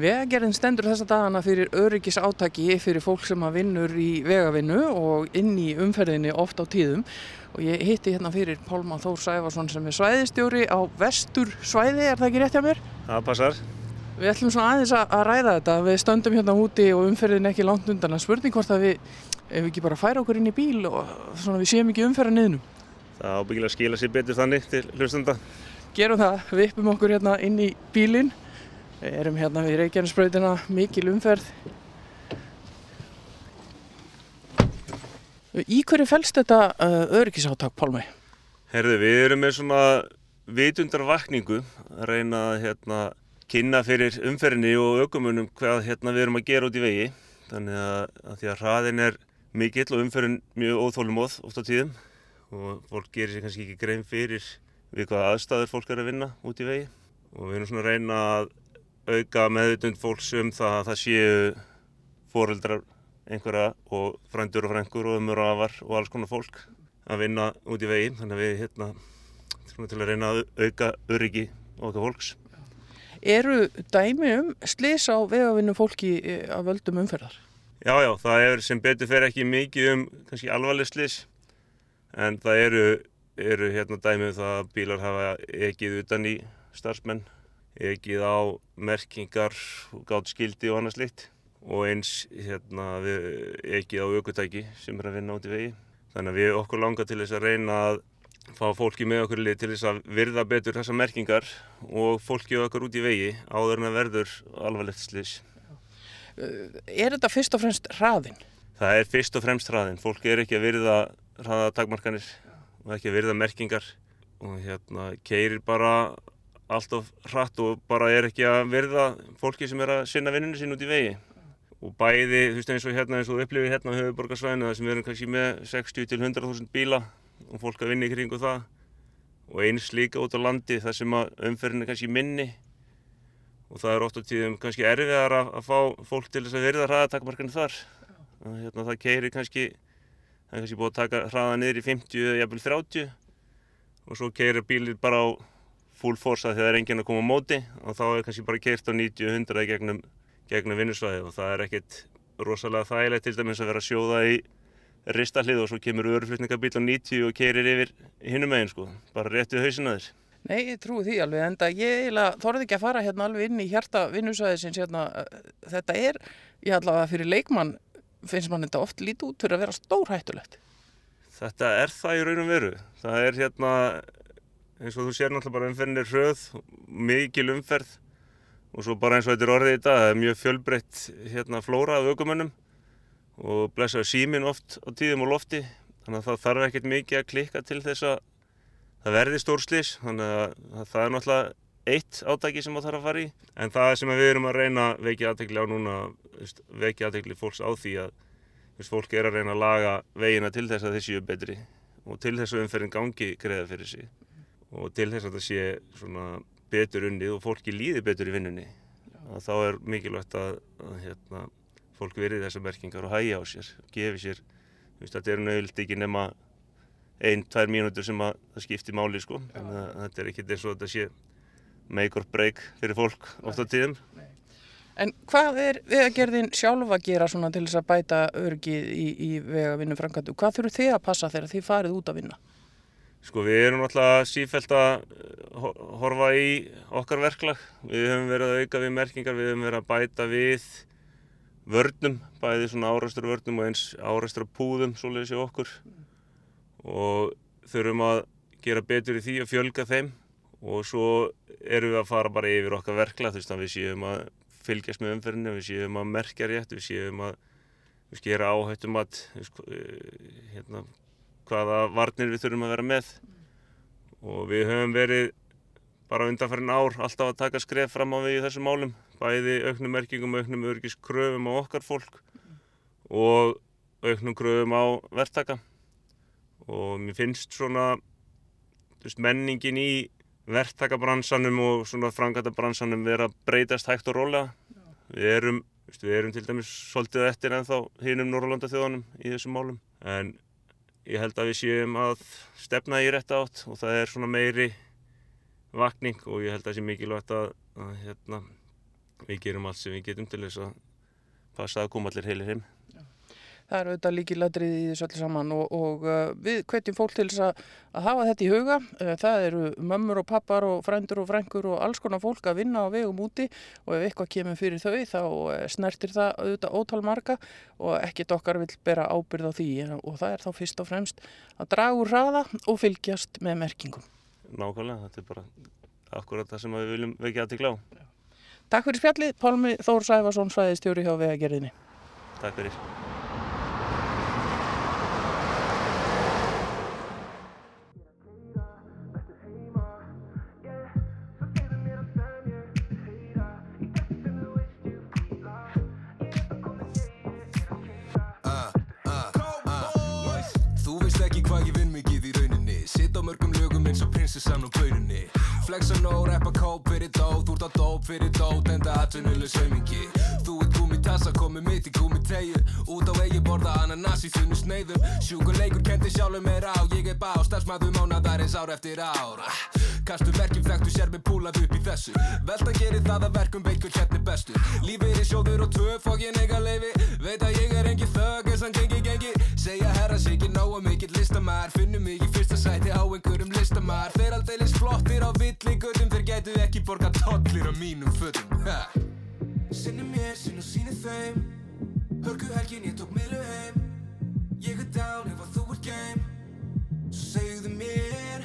Vegagerðin stendur þessa dagana fyrir öryggis átaki fyrir fólk sem að vinnur í vegavinnu og inn í umferðinni oft á tíðum og ég hitti hérna fyrir Pálma Þór Sæfarsson sem er svæðistjóri á vestur svæði, er það ekki rétt hjá mér? Það passar. Við ætlum svona aðeins að ræða þetta, við stöndum hérna úti og umferðin ekki langt undan að spurning hvort að við, ef við ekki bara færa okkur inn í bíl og svona við séum ekki umferða niðnum. Það ábyggilega skila sér betur þannig til hlustanda. Gerum það, við uppum okkur hérna inn í bílinn, við erum hérna við Reykjanesbrautina, mikil umferð. Í hverju fælst þetta uh, öryggisáttak, Pálmi? Herðu, við erum með svona vitundarvakningu að reyna að hérna, kynna fyrir umferðinni og ökumunum hvað hérna, við erum að gera út í vegi. Þannig að, að því að hraðin er mikill og umferðin mjög óþólumóð oft á tíðum og fólk gerir sér kannski ekki grein fyrir við hvaða aðstæður fólk er að vinna út í vegi. Og við erum svona að reyna að auka meðvitund fólks um það að það séu foreldrar einhverja og frændur og frængur og ömur og afar og alls konar fólk að vinna út í vegi þannig að við hérna til að reyna að auka öryggi okkar fólks. Eru dæmi um slis á vegavinnu fólki eh, af völdum umferðar? Já, já, það er sem betur fer ekki mikið um kannski alvarleg slis en það eru, eru hérna dæmi um það að bílar hafa ekið utan í starfsmenn, ekið á merkingar og gátt skildi og annað slikt og eins hérna ekið á aukutæki sem er að vinna út í vegi. Þannig að við okkur langar til þess að reyna að fá fólki með okkur lið til þess að virða betur þessar merkingar og fólki okkar út í vegi áður en að verður alvarlegt slis. Er þetta fyrst og fremst hraðin? Það er fyrst og fremst hraðin. Fólk er ekki að virða hraðatakmarkanir og ekki virða merkingar. Og hérna keirir bara allt of hratt og bara er ekki að verða fólki sem er að sinna vinninu sín út í vegi. Og bæði, þú veist eins og hérna eins og upplifið hérna á höfuborgarsvæðinu þar sem við erum kannski með 60 til 100.000 bíla og fólk að vinna í kringu það. Og eins líka út á landi þar sem að umferðin er kannski minni. Og það er oft á tíðum kannski erfiðar að, að fá fólk til þess að verða hraðatakmarkanu þar. Að, hérna, það keiri kannski það er kannski búið að taka hraða niður í 50 eða jafnvel 30 og svo keiri bílið bara á full force að það er enginn að koma á móti. Og þá er kannski bara keirt á 90-100 gegnum, gegnum vinnusvæði og það er ekkert rosalega þægilegt til dæmis að vera að sjóða í ristahlið og svo kemur örflutningabíl á 90 og keirir yfir hinnum megin sko, bara rétt við hausina þér. Nei, ég trúi því alveg, enda ég þorði ekki að fara hérna alveg inn í hjarta vinnusvæðisins hérna, þetta er, ég allavega fyrir leikmann finnst mann þetta oft lítið út fyrir að vera stórhættulegt. Þetta er það í raun og veru. Það er hérna, eins og þú sér náttúrulega bara umferðin er hröð, mikil umferð og svo bara eins og þetta er orðið í dag, það er mjög fjölbreytt hérna flóra af aukumönnum og blessaður símin oft á tíðum og lofti þannig að það þarf ekkert mikið að klikka til þess að það verði stórslís þannig að, að það er náttúrulega eitt átæki sem það þarf að fara í. En það sem við erum að reyna vekja aðtekli á núna vekja aðtekli fólks á því að veist, fólk er að reyna að laga vegina til þess að þeir séu betri og til þess að umferðin gangi greiða fyrir sig og til þess að það sé svona betur unnið og fólki líði betur í vinnunni að þá er mikilvægt að, að hérna, fólk verið þessar merkingar og hægja á sér og gefi sér, veist, þetta er nöðult ekki nema ein, tvær mínútur sem að það skipti máli sko. Þannig að þetta er ekki eins og þetta sé make or break fyrir fólk oft á tíðum En hvað er vegagerðin sjálf að gera svona til þess að bæta örgið í, í vegavinnu framkvæmdu? Hvað þurfu þið að passa þegar þið farið út að vinna? Sko við erum náttúrulega sífælt að eh, ho- horfa í okkar verklag. Við höfum verið að auka við merkingar, við höfum verið að bæta við vörnum, bæði svona árastur vörnum og eins árastur púðum svoleiðis í okkur. Og þurfum að gera betur í því að fjölga þeim og svo erum við að fara bara yfir okkar verklag, þú veist að við séum að fylgjast með umferðinu, við séum að merkja rétt, við séum að við gera áhættum að hérna, hvaða varnir við þurfum að vera með. Og við höfum verið bara undanfærin ár alltaf að taka skref fram á við í þessum málum bæði auknum merkingum, auknum örgiskröfum á okkar fólk og auknum kröfum á verktaka. Og mér finnst svona veist, menningin í verktakabransanum og svona frangatabransanum vera breytast hægt og rólega. Við erum, við erum til dæmis svolítið eftir ennþá hinum Norrlanda þjóðanum í þessum málum. En ég held að við séum að stefna í rétt átt og það er svona meiri vakning og ég held að það sé mikilvægt að, að hérna, við gerum allt sem við getum til þess að passa að koma allir heilir heim. Það er auðvitað líkiladrið í þessu öllu saman og, og uh, við hvetjum fólk til þess að, að hafa þetta í huga. Uh, það eru mömmur og pappar og frændur og frængur og alls konar fólk að vinna á vegum úti og ef eitthvað kemur fyrir þau þá uh, snertir það auðvitað ótal marga og ekkert okkar vil bera ábyrð á því og það er þá fyrst og fremst að draga úr hraða og fylgjast með merkingum. Nákvæmlega, þetta er bara akkurat það sem við viljum vekja aðtikla á. Takk fyrir spjallið, Pálmi Þór Sæfarsson, svæðistjóri hjá vegagerðinni. Takk fyrir. Ekki hvað ég vinn mikið í rauninni. Sitt á mörgum lögum eins og prinsessan og bauninni Flexa nóg, rappa kóp fyrir dót Þú ert á dóp fyrir dót, enda atvinnuleg saumingi Þú ert gúmitassa, komið mitt í gúmitegju Út á eigi borða ananas í þunnu sneiðum. Sjúkuleikur kendi sjálfur mér á. Ég er bá, starfsmæður mánadarins ár eftir ár. Kastu verkjum þekktu sér með púlað upp í þessu. Veltan gerir það að verkum veit hver hérna bestur Lífið er sjóður og tvö, fokk ég nega leifi Veit að ég er engin þögg, eins hann gengi gengi. Segja herra sig ekki nóga mikill listamæður Finnum í fyrsta sæti á einhverjum listamæður Þeir aldeilis flottir á villigutum Þeir gætu ekki borga tollir á mínum fötum. Ha. Sinni mér, sinni og síni þeim. Hörgu helgin, ég tók miðlu heim. Ég er down ef að þú ert game. Svo segðu mér.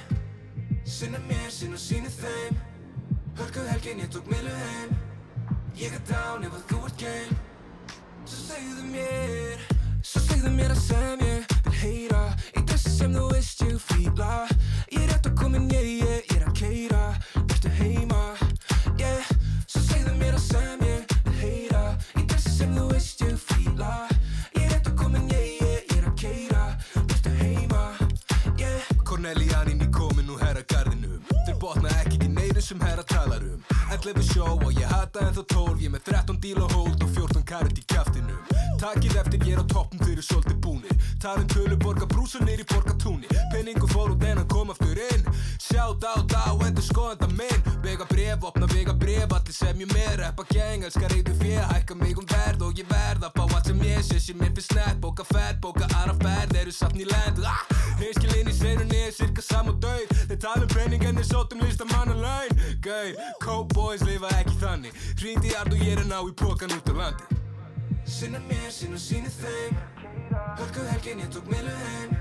Sinna mér, og síni þeim. Hörgu helgin, ég tók miðlu heim. Ég er down ef að þú ert game. Svo segðu mér. Svo segðu mér að sem ég vil heyra. Í þessu sem þú veist ég fíla. Ég er rétt að komin ég finnst ég fíla Ég er eftir komin, ég, ég, ég er að keira Þú ert að heima, yeah. Cornelianin í kominu herra gardinu Þeir botna ekki Sem herra talar um 11 sjó og ég hata en þó 12 Ég með 13 díl og hold og 14 karat í kjaftinum. Takið eftir ég er á toppum þeir eru svolítið búnir. Talum tölu borga brúsa nýr í borgatúni. Penningu fór út en hann kom aftur inn. Sjátt á á endur skoðanda minn. Vega bref, opna vega bref Allir sem ég með. Reppa geng Elskar reyðu fjö, hækka mig um verð Og ég verð að fá allt sem ég sé. Sem mér finnst snett, bóka ferð, bóka aðra ferð. Eru safn í land. Ah! Hinskilinn í seinunni er cirka sam og döið Þeir tala um penning en þeir sótum listamanna laun Gau, cowboys lifa ekki þannig. Hringdi í ard og ég er að ná í pókan út á landi. Sinna mér, sinna síni þeim. Hörku helgin, ég tók milu heim.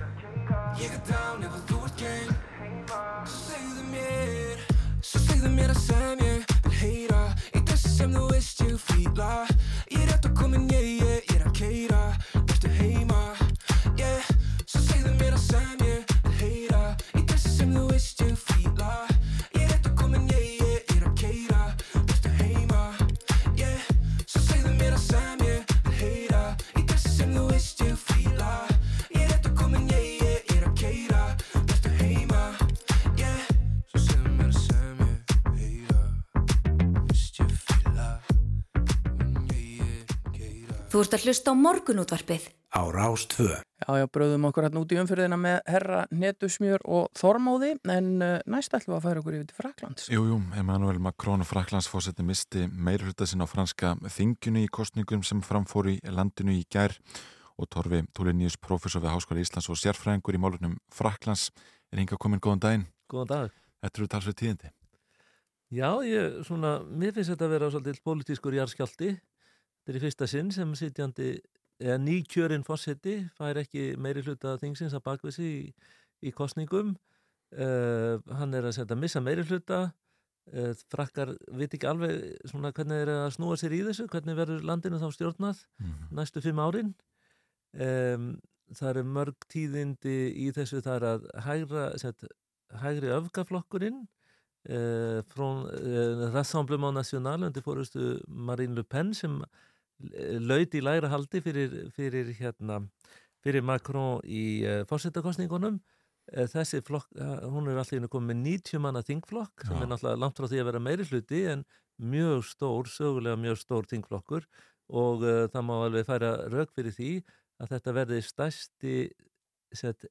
Ég er down ef að þú ert game. Svo segðu mér Svo segðu mér að sem ég vil heyra. Í þessu sem þú veist ég fíla. Ég er rétt að komin, yeah, yeah, ég er að keira Ertu heima, yeah. Svo segðu mér að sem ég vil heyra. Í þessu sem þú veist ég Þú ert að hlusta á morgunútvarpið. á Rástvö. Já, já, bröðum okkur hérna út í umfyrðina með herra netusmjör og þormóði en uh, næst ætlum við að færa okkur yfir til Fraklands. Jú, jú, Emmanuel Macron og Fraklandsfósetti misti meirhluta sinna á franska þingjunu í kostningum sem framfór í landinu í gær og Torfi Túliníus, professor við Háskóla Íslands og sérfræðingur í málunum Fraklands er hinga komin góðan daginn. Góðan dag. Þetta eru talsveit tíðindi. Já, ég, svona, mér finnst þetta að vera svolítið pólitískur jarðskjálti. Þetta er í fyrsta sinn sem sitjandi, eða nýkjörinn fórseti, fær ekki meiri hluta þingsins að bakvið sig í, í kostningum. Uh, hann er að setja missa meiri hluta. Uh, frakkar veit ekki alveg svona hvernig eru að snúa sér í þessu, hvernig verður landinu þá stjórnað næstu fimm árin. Um, það eru mörg tíðindi í þessu, það er að hægra, set, hægri öfgaflokkurinn eh, frá eh, Rassemblement National undir fórustu Marine Le Pen sem laut í læra haldi fyrir, fyrir, hérna, fyrir Macron í eh, fórsetakostningunum eh, þessi flokk, eh, hún er allir komið með 90 manna þingflokk sem er náttúrulega langt frá því að vera meiri hluti en mjög stór, sögulega mjög stór þingflokkur. Og uh, það má alveg færa rauk fyrir því að þetta verði stærsti set,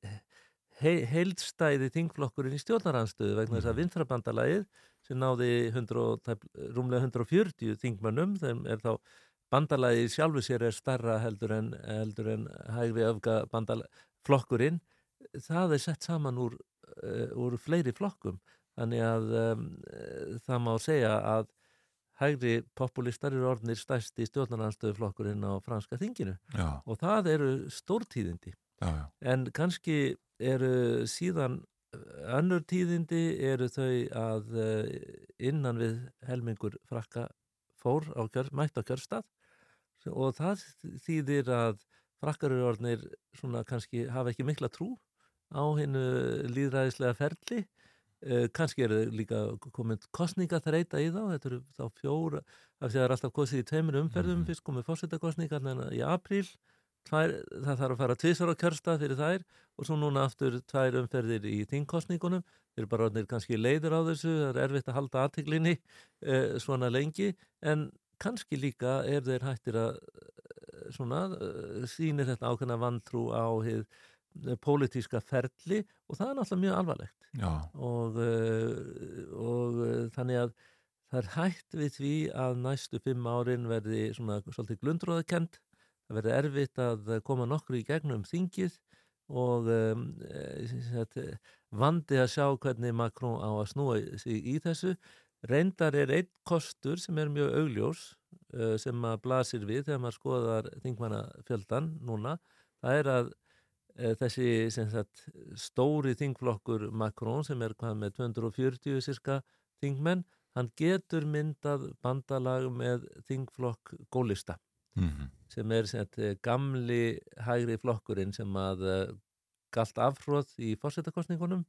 he, heildstæði þingflokkurinn í stjórnaranstöðu vegna þess að vinstrabandalagið sem náði 100, og tæp- rúmlega 140 þingmönnum þeim er þá bandalagið sjálfu sér er starra heldur en, heldur en hægri öfga bandalagflokkurinn það er sett saman úr, uh, úr fleiri flokkum. Þannig að um, það má segja að hægri populistar eru orðnir stærsti stjórnaranstöðuflokkurinn á franska þinginu. Já, og það eru stórtíðindi. Já, já. en kannski eru síðan uh, önnur tíðindi eru þau að innan við helmingur frakka fór á kjör, mætt á kjörstað og það þýðir að frakkar eru orðnir svona kannski hafa ekki mikla trú á hennu líðræðislega ferli. Uh, kannski eru líka komin kostningaþreita í þá, þetta eru þá fjóra af því að það er alltaf kosið í tveimur umferðum. Fyrst komið fórsetakostningar í apríl. Tvær, það þarf að fara tvisar á kjörstað fyrir þær. Og svo núna aftur tvær umferðir í þingkostningunum þeir eru bara orðnir kannski leiður á þessu. Það er erfitt að halda aðteglinni uh, svona lengi. En kannski líka er þeir hættir að uh, svona uh, sýnir þetta ákveðna vantrú á hið pólitíska ferli og það er náttúrulega mjög alvarlegt. Og, og þannig að það er hægt við því að næstu fimm árin verði svona svolítið glundróðakent það verði erfitt að koma nokkru í gegnum þingið og um, eh, vandi að sjá hvernig Macron á að snúa sig í þessu reyndar er einn kostur sem er mjög augljós uh, sem að blasir við þegar maður skoðar þingmannafjöldan núna. Það er að uh, þessi sagt, stóri þingflokkur Macron sem er hvað með 240 sirka þingmenn hann getur myndað bandalag með þingflokk gólista. Mhm, sem er sagt, eh, gamli hægri flokkurinn sem að galt afhróð í fórsetakostningunum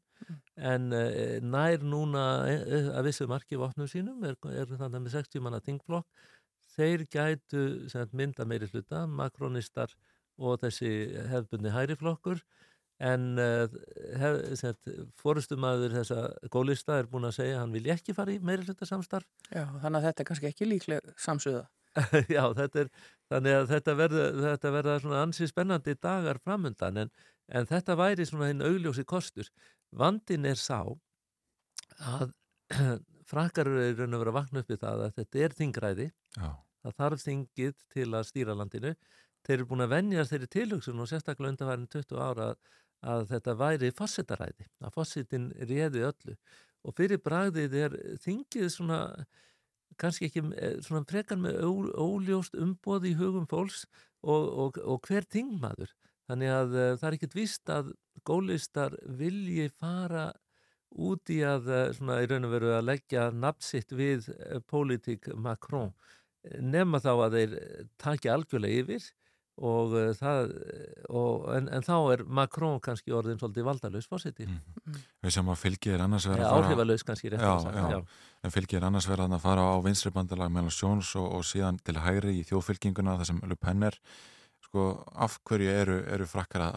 en uh, nær núna uh, að vissu marki vopnum sínum er, er þannig með 60 manna þingflokk. Þeir gætu sagt, mynda meiri hluta, makronistar og þessi hefðbunni hægri flokkur en uh, fórustumæður þessa gólista er búin að segja að hann vil ekki fara í meiri hluta samstarf. Já, þannig að þetta er kannski ekki líkleg samsöða. Já, þetta er, þannig að þetta verða, þetta verða svona ansi spennandi dagar framundan en, en þetta væri svona hinn augljósi kostur. Vandin er sá að frakkar eru raun og vera að vakna upp í það að þetta er þingræði, Já. það þarf þingið til að stýra landinu. Þeir eru búin að venjast þeirri tilhugsun og sérstaklega undanværin 20 ára að, að þetta væri fossetaræði, að fossetin réði öllu og fyrir bragðið er þingið svona kannski ekki eh, svona frekar með óljóst umboð í hugum fólks og, og, og hver þingmaður. Þannig að uh, það er ekkit víst að gólistar vilji fara út í að uh, svona í raun og veru að leggja nafnsitt við uh, pólitík Macron nema þá að þeir taki algjörlega yfir og uh, það og, en, en þá er Macron kannski orðin svolítið valdalaus fósiti Mm. Við sem að fylgið er annars verið Ja, að fara áhrifalaus kannski rétt já, að sagt, já. já. En fylgið er annars verið að fara á vinstri bandalag meðal Sjóns og, og síðan til hægri í þjóðfylkinguna þar sem Le Pen er sko, af hverju eru, eru frakkar að,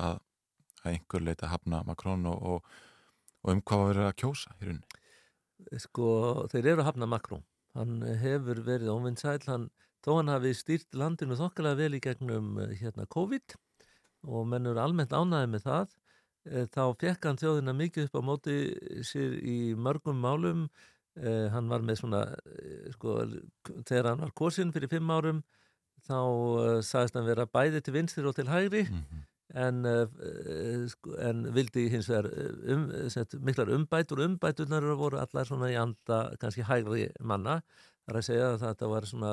að einhver leita hafna Macron og, og, og um hvað verið að kjósa í rauninni? sko, þeir eru að hafna Macron. Hann hefur verið óvinnsæl hann, þó hann hafi stýrt landinu þokkalega vel í gegnum eh, hérna COVID og menn eru almennt ánæði með það eh, þá fekk hann þjóðina mikið upp á móti sér í mörgum málum. Eh, hann var með svona sko, þegar hann var kosin fyrir fimm árum þá eh, sagðist hann vera bæði til vinstir og til hægri Mhm. en, uh, sko, en vildi hins vegar um, sett, miklar umbætur. Umbæturnar voru allar svona í anda kannski hægri manna. Það er að segja að þetta var svona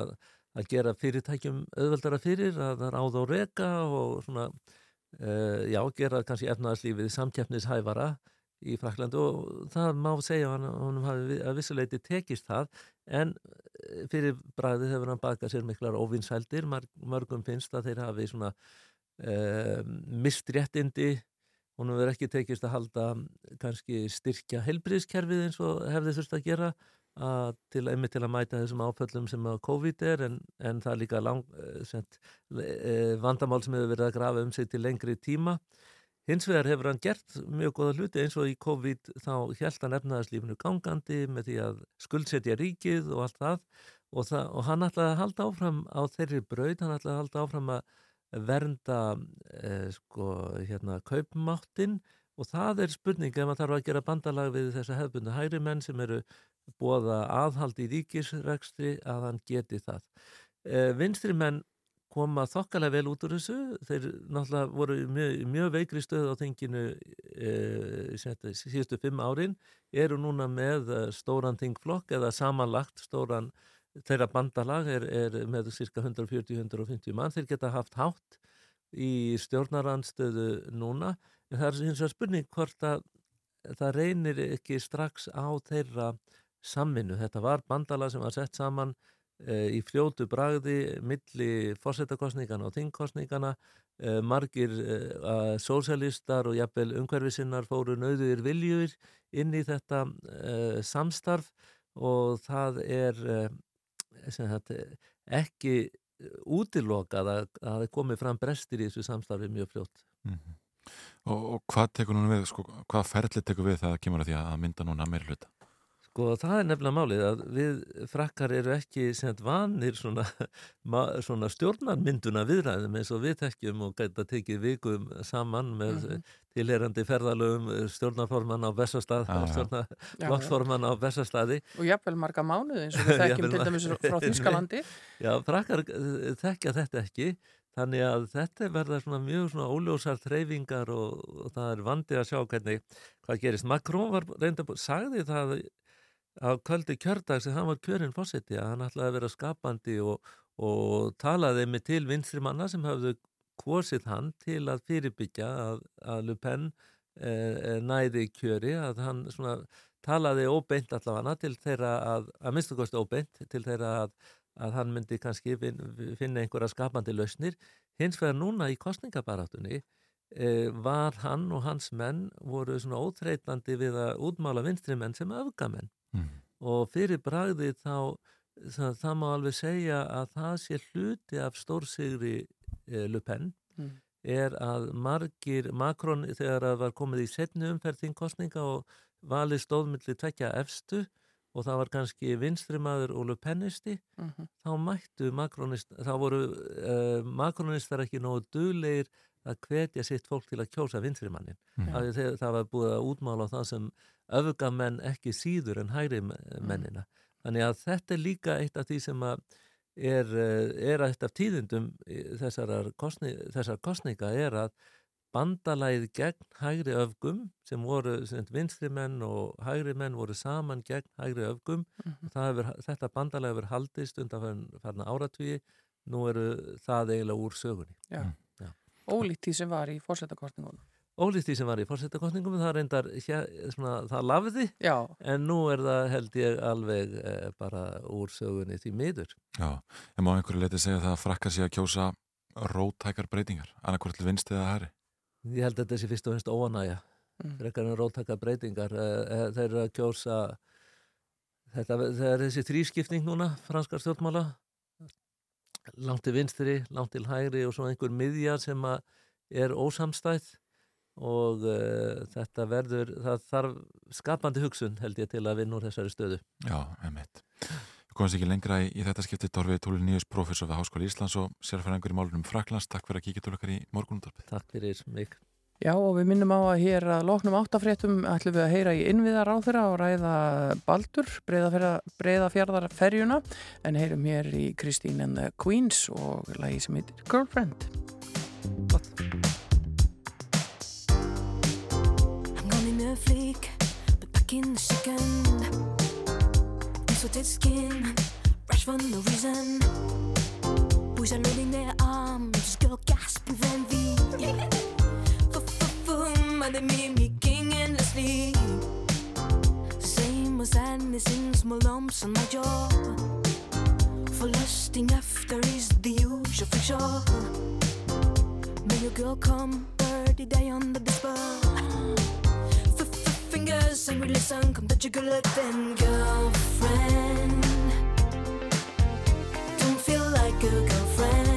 að gera fyrirtækjum auðveldara fyrir að ráða og reka og svona uh, já, gera kannski efnaðarslífið samkeppnishæfara í Fraklandu og það má segja að hann, hafi að vissuleiti tekist það en eh, fyrir bræðið hefur hann bakað sér miklar óvinsældir, mörgum finnst að þeir hafi svona uh, mistréttindi honum verður ekki tekist að halda kannski styrkja helbriðskerfið eins og hefði þurft að gera að til, einmitt til að mæta þessum áföllum sem COVID er en, en það er líka lang, eh, sent, eh, vandamál sem hefur verið að grafa um sig til lengri tíma hins vegar hefur hann gert mjög góða hluti eins og í COVID þá held hann efnaðarslífinu gangandi með því að skuldsetja ríkið og allt það og, það, og hann ætlaði að halda áfram á þeirri braut, hann ætlaði að halda áfram að vernda eh, sko, hérna, kaupmáttin og það er spurning ef maður þarf að gera bandalag við þessa hefbundu hægri menn sem eru bóða aðhald í ríkisrekstri að hann geti það. Eh, vinstri menn koma þokkalega vel út úr þessu, þeir náttúrulega voru mjög, mjög veikri stöð á þinginu sem síðustu fimm árin, eru núna með eh, stóran þingflokk eða samanlagt stóran þeirra bandalag er, er með cirka 140-150 mann, þeir geta haft hátt í stjórnaranstöðu núna, en það er hins vegar spurning hvort að það reynir ekki strax á þeirra samminu. Þetta var bandala sem var sett saman e, í fljótu bragði milli fórsetakostningana og þingkostningana e, margir e, sósjálistar og jafnvel umhverfisinnar fóru nauðuðir viljur inn í þetta samstarf og það er þetta, ekki útilokað að að það komi fram brestir í þessu samstarfi mjög fljótt. Mhm. Og, og hvað tekur núna við, sko, hvað ferli tekur við það að kemur að því að mynda núna meiri hluta? Sko það er nefnilega málið að við frakkar eru ekki sem vanir svona, svona stjórnarmynduna viðræðum eins og við tekjum og gæta tekið vikum saman með mm Mhm. tilherandi ferðalögum stjórnarforman á Bessastað, Já, já. stjórnarflokksforman á Bessastadi. Og jafnvel marga mánuði eins og við þekkjum til dæmis frá Þýskalandi. Já, frakkar eh, þekkja þetta ekki þannig að þetta verða svona mjög svona óljósar þreyfingar og, og það er vandi að sjá hvernig hvað gerist. Macron var reynda, sagði það á kvöldi kjördag sem hann var kjörinn fósetti að hann ætlaði að vera skapandi og, og talaði með til vinstri manna sem hafðu kosið hann til að fyrirbyggja að, að Le Pen eh, næði kjöri að hann svona talaði óbeint allavega til þeirra að, að minnstu kosti óbeint til þeirra að, að hann myndi kannski fin, finna einhverja skapandi lausnir. Hins vegar núna í kostningabaráttunni eh, var hann og hans menn voru svona óþreytandi við að útmála vinstri menn sem öfgamenn Mm. og fyrir bragði þá það, það má alveg segja að það sé hluti af stórsigri eh, Le Pen Mm. er að margir Makrón þegar það var komið í setni umferð þingkostninga og valið stóðmilli tvekja efstu og það var kannski vinstrimaður Ólu Pennisti Mhm. þá mættu makronist, þá voru uh, makronistar ekki nógu duglegir að hvetja sitt fólk til að kjósa vinstrimannin. Mm. Það, það var búið að útmála það sem öfgamenn ekki síður en hægri mennina. Þannig að þetta er líka eitt af því sem að er, eh, er eitt af tíðindum þessar, kostni, þessar kostninga er að bandalæð gegn hægri öfgum sem voru vinstri menn og hægri menn voru saman gegn hægri öfgum Mhm. hefur, þetta bandalæð hefur haldist undan farna áratvíi nú eru það eiginlega úr sögunni Já. Já. Ólíkt því sem var í fórsetakostningunum. Ólíkt því sem var í fórsetakostningum það reyndar svona, það lafði Já. en nú er það held ég alveg eh, bara úr sögunni því miður Já, en má einhverju leiti segja það að frakkar sé að kjósa rótækar breytingar, annarkvort til vinst eða hæri. Ég held að þetta sé fyrst og finnst óanæja Mm. frekar en róttaka breytingar Eh, eh, þeir eru að kjósa þetta, það er þessi þrískipting núna franskar stjórnmála langt til vinstri, langt til hægri og svo einhver miðja sem að er ósamstæð og uh, þetta verður það þarf skapandi hugsun held ég til að vinna úr þessari stöðu Já, emitt. Við komumst ekki lengra í, í þetta skipti Torfi Tóli Nýjus, professor við Háskóli Íslands og sérfærangur í málunum Fraklands. Takk fyrir að kíkja til okkar í morgunundarpið. Takk fyrir mig. Já og við minnum á að hér að loknum áttafréttum ætlum við að heyra í innviðar á þeirra og ræða Baldur, breyðafjörðar ferjuna en heyrum hér í Christine and the Queens og lagi sem heitir Girlfriend. Gott. Flick, but back in a second. Distorted skin, rush for no reason. Boys are loading their arms, girl gasping for envy. F-f-f-boom, and they mimicking endlessly. Same as sadness small lumps on my jaw. For lusting after is the usual fiction. May your girl come, birdie die under the spell. Fingers and listen, come touch your girl then girlfriend. Don't feel like a girlfriend,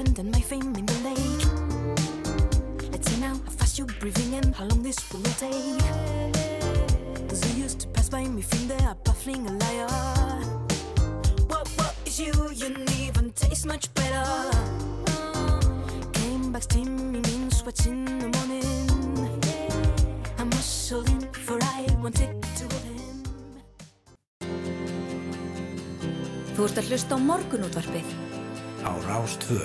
for I happened and my fame in the lake. Let's see now how fast you breathing in, how long this will take. Cause you used to pass by me, feel they are baffling a liar. What, what is you? You didn't even taste much better. Came back steaming in sweats in the morning. I muscled in for I wanted to hold him. Þú ert að hlusta á morgunútvarpið. Á Rástvö.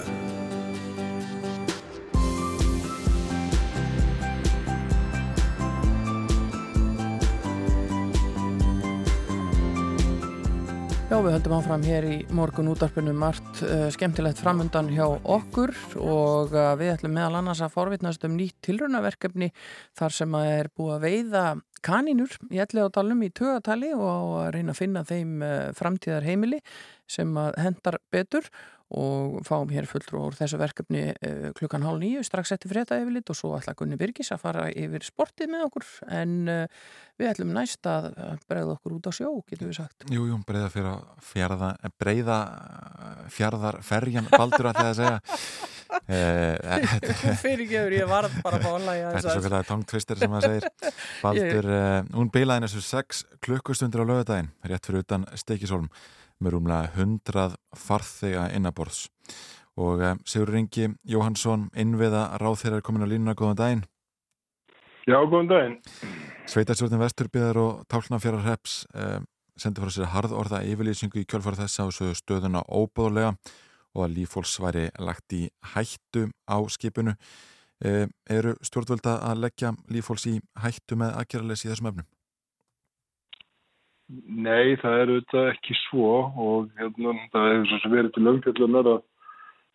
Já, við höldum áfram hér í morgun útarpinu margt uh, skemmtilegt framundan hjá okkur og uh, við ætlum meðal annars að forvitnast um nýtt tilraunaverkefni þar sem að er búið að veiða kanínur í elli á dalum í tögatali og að reyna að finna þeim uh, framtíðar heimili sem að hendar betur og fáum hér fulltrú úr þessu verkefni uh, klukkan hálf nýju strax eftir frétta yfirlit og svo ætla Gunni Birgis að fara yfir sportið með okkur en uh, við ætlum næst að bregða okkur út á sjó, getur við sagt Jú, jú, breyða fyrir að fjárða, breyða fjárðar ferjan baldur að það að segja. Eh, fyrir gefur, ég var bara að fála Þetta er svo kallega tongtvistir sem það segir. Baldur, hún bilaði þessu 6 klukkustundir á lögadaginn, rétt fyrir utan Steikisholm, með rúmlega 100 farþega innaborðs. Og uh, Sigur Ringi Jóhansson, innviða ráð þeirra er komin á línuna, góðan daginn. Já, góðan daginn. Sveitarstjórnum Vesturbyðar og Tálknafjara Reps uh, sendi frá sér harðorða yfirlýsingu í kjölfara þessa og svo stöðuna óbúðulega og að lífólks væri lagt í hættu á skipinu. Uh, eru stjórnvölda að leggja lífólks í hættu með aðgerralesi í þessum efnum? Nei, það er auðvitað ekki svo og hérna, það hefur svo verið til umfjöldunar að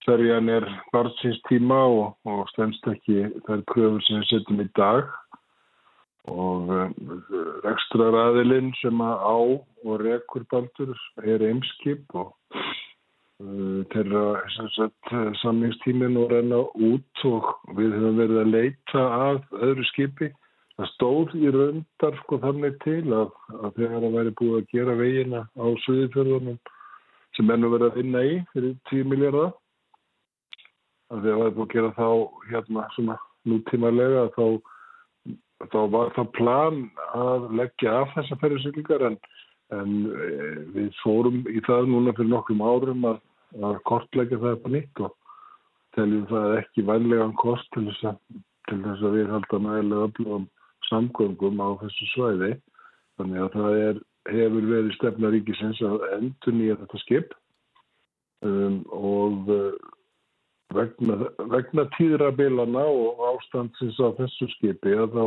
ferjan er barnsins tíma og, og stendst ekki þær kröfur sem við setjum í dag. Og ekstra ræðilinn sem að á og rekur baldur er eimskip og uh, þeirra samlingstímin og renna út og við höfum verið að leita að öðru skipi það stóð í raundar sko þannig til að, að þegar það væri búið að gera vegina á Suðifjörðunum sem ennum verið að vinna í fyrir 10 miljardar að þegar það væri búið að gera þá hérna svona nútímalega þá, þá var það plan að leggja af þessa ferðarsiglingar en, en e, við fórum í það núna fyrir nokkrum árum að, að kortleggja það upp á nýtt og teljum það ekki vænlegan kost til þess að, til þess að við halda nægilega öflugum samgöngum á þessu svæði. Þannig að það er, hefur verið stefna ríkisins að endur nýja þetta skip. Um, og uh, vegna, vegna tíðrabilana og ástandsins á þessu skipi að þá,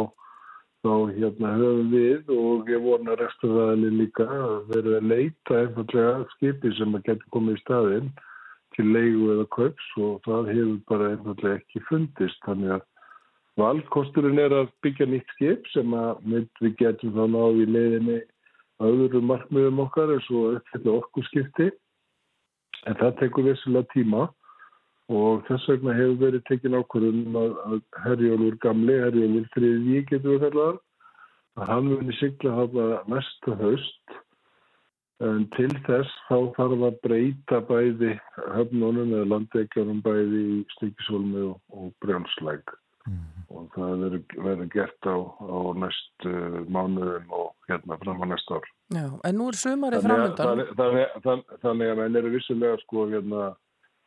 þá hérna höfum við og ég vona resturðaðli líka að verið að leita einfallega skipi sem að geta komið í staðinn til leigu eða kaups og það hefur bara einfallega ekki fundist. Þannig að Valkosturinn er að byggja nýtt skip sem við getum þá náðu í leiðinni öðrum markmiðum okkar eins og uppfylla orkuskipti. En það tekur vissilega tíma og þess vegna hefur verið tekin ákvörðun að, Herjólfur gamli, Herjólfur þriði getur við kallaðar að hann muni sigla hafa næsta haust. En til þess þá þarf að breyta bæði höfnunum eða landeikjarum bæði í Stíkisólmi og, og Brjánslæk og það verður gert á, á næstu mánuðum og hérna fram á næsta ár. Já, en nú er sömarið framöndan. Þannig, að menn eru vissulega sko hérna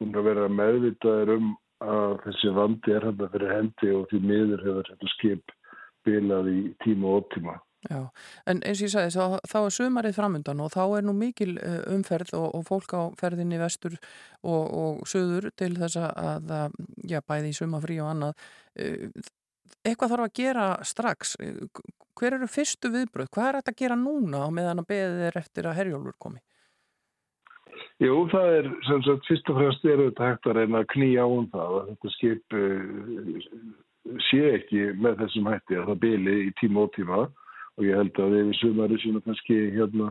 að vera meðvitaður um að þessi vandi er hérna fyrir hendi og því miður hefur þetta skip bilað í tíma og ótíma. Já, en eins og ég sagði þá, þá er sömarið framöndan og þá er nú mikil umferð og, og fólk á ferðinni vestur og, og söður til þess að, já, bæði í sömafrí og annað. Eitthvað þarf að gera strax. Hver eru fyrstu viðbröð? Hvað er þetta að gera núna á meðan að beðið er eftir að herjólfur komi? Jú, það er sem sagt fyrst og fremst er þetta hægt að reyna að knýja á um það að þetta skip sé ekki með þessum hætti að það bili í tíma og tíma og ég held að ef við sumari svona kannski hérna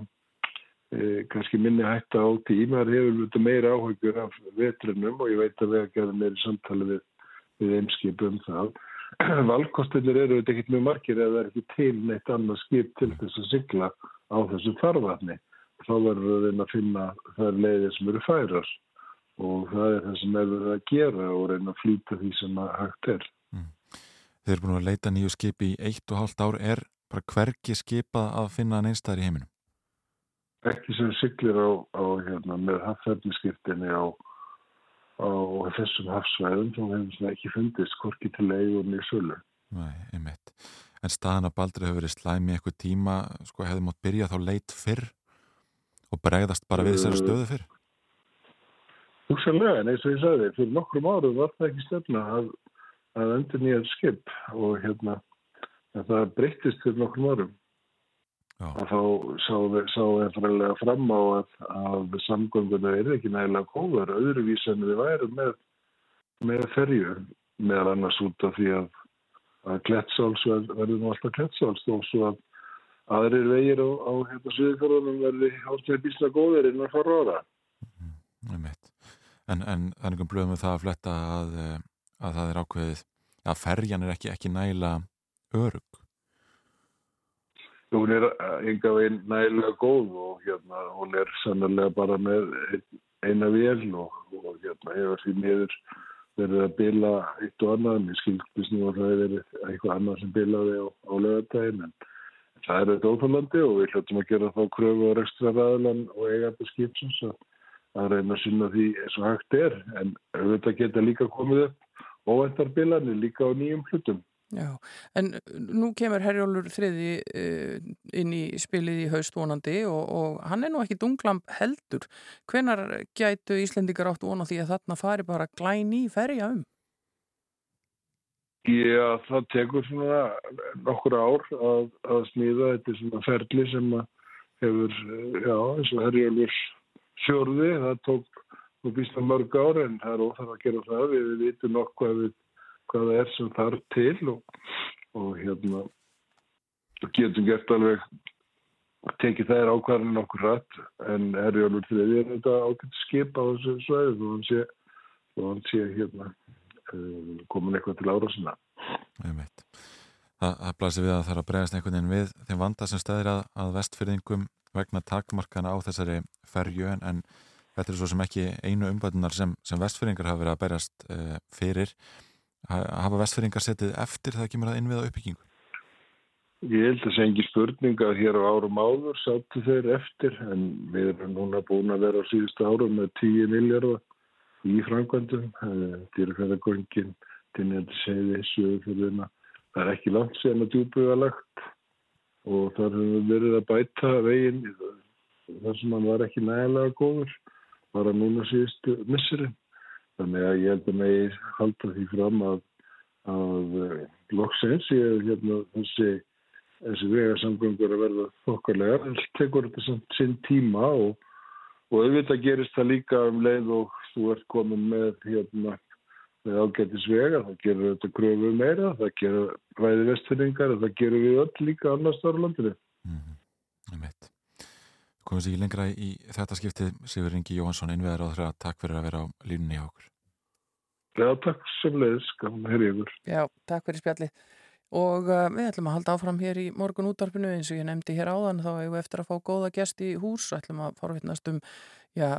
eh, kannski minni hætta á tíma þar hefur við meira áhugur af vetrunum og ég veit að við að gera meiri samtali við, við eimskip um það. Valkostinir eru þetta ekkert mjög margir eða það er ekki til neitt annað skip til þess að sigla á þessu farvatni. Þá verður við að finna þær leiðir sem eru færar og það er það sem er verið að gera og reyna að flýta því sem að hægt er. Þeir eru búin að leita nýju skipi í eitt og hálft ár. Er bara hvergi skipað að finna hann einstæðar í heiminum? Ekki sem siglir á, á hérna, með hafðarniskiptinni á, á þessum hafsvæðum þá hefum það ekki fundist hvorki til eigunni í sölu. Nei, einmitt. En staðan að Baldur hefur verið slæmi eitthvað tíma, sko hefði mótt byrja þá leit fyrr og bregðast bara við þessari stöðu fyrr? Húsanlega, en eins og ég sagði, fyrir nokkrum árum var það ekki stefna að, að endur nýjað skip og hérna en það breyttist fyrir nokkrum árum. Já. og þá sá við fræðilega fram á að, að samgönguna er ekki nægilega góður öðruvís en við værum með, með ferju meðal annars út af því að, að kletsáls verður nú alltaf kletsáls og svo að aðrir vegir á, á hérna sviðfjörðunum verður hálflega bísla góðir innan fara ára. Mm, En, en þannig um blöðum við það að fletta að, að það er ákveðið að ferjan er ekki, ekki nægilega örug? Hún er enga veginn nægilega góð og hérna, hún er sannlega bara með eina vél og, og hérna, hefur því miður verið að bila eitt og annað, mér skildist nú að það hefur verið eitthvað annað sem bilaði á, á lögadaginn, en það er þetta óþálandi og við hljóttum að gera þá kröfu á rekstra ræðlan og eigandi skipsins að, að reyna að sinna því eins og hægt er, en auðvitað geta líka komið upp óvæntar bilanir líka á nýjum hlutum. Já, en nú kemur Herjólfur þriði uh, inn í spilið í haust vonandi og, og hann er nú ekki dunglamp heldur. Hvenar gætu Íslendikar átt vona því að þarna fari bara glæni í ferja um? Já, það tekur svona nokkur ár að, að smíða þetta svona ferli sem hefur, já, eins og Herjólfur fjörði, það tók og býst það mörg ár en það er óþarf að gera það. Við, vitum nokkuð hvað, við, hvað það er sem þarf til og, og hérna getum gert alveg tekið þær ákvarðin okkur rætt en Herjólfur þriði er þetta ágætt skip á þessu svæði þó hann sé, sé hérna uh, komin eitthvað til ára sinna. Það, það blasir við að það er að bregðast einhvern veginn við þeim vanda sem stæðir að, að vestfyrðingum vegna takmarkana á þessari ferju en, en þetta er svo sem ekki einu umbætunar sem, sem vestfyrðingar hafa verið að berjast uh, fyrir. Ha, hafa vestfyrðingar setið eftir það kemur að innviða uppbyggingu? Ég held að það sé engi spurning að hér á árum áður sáttu þeir eftir en við erum núna búin að vera á síðustu árum með 10 miljardar í framkvæmdum. Dýrkvæðagöngin, Tinnjandi segði, Sjöfjörðina. Það er ekki langt sem að djúbuða lagt og þar höfum við verið að bæta veginn þar sem hann var ekki nægilega góður var að núna síðustu missurinn. Þannig að ég held að megi halda því fram að, að loksins ég hérna þessi þessi vegarsamgöngur að verða þokkarlega. Það tekur þetta samt sinn tíma og, og auðvitað gerist það líka um leið og þú ert komin með hérna með ágættis vega, það gerur þetta kröfu meira, það gerur ræði vestfinningar og það gerur við öll líka annars þar á landinu. Ég veit. Komum við ekki lengra í þetta skiptið Sigur Ingi Jóhansson innveðar á þeirra takk fyrir að vera á línunni hjá okkur. Já, takk sem leiðis, gaman að heyra ykkur. Já, takk fyrir spjallið. Og uh, við ætlum að halda áfram hér í morgun útvarpinu eins og ég nefndi hér áðan. Þá hefur við eftir að fá góða gest í hús. Ætlum að forvittnast um já,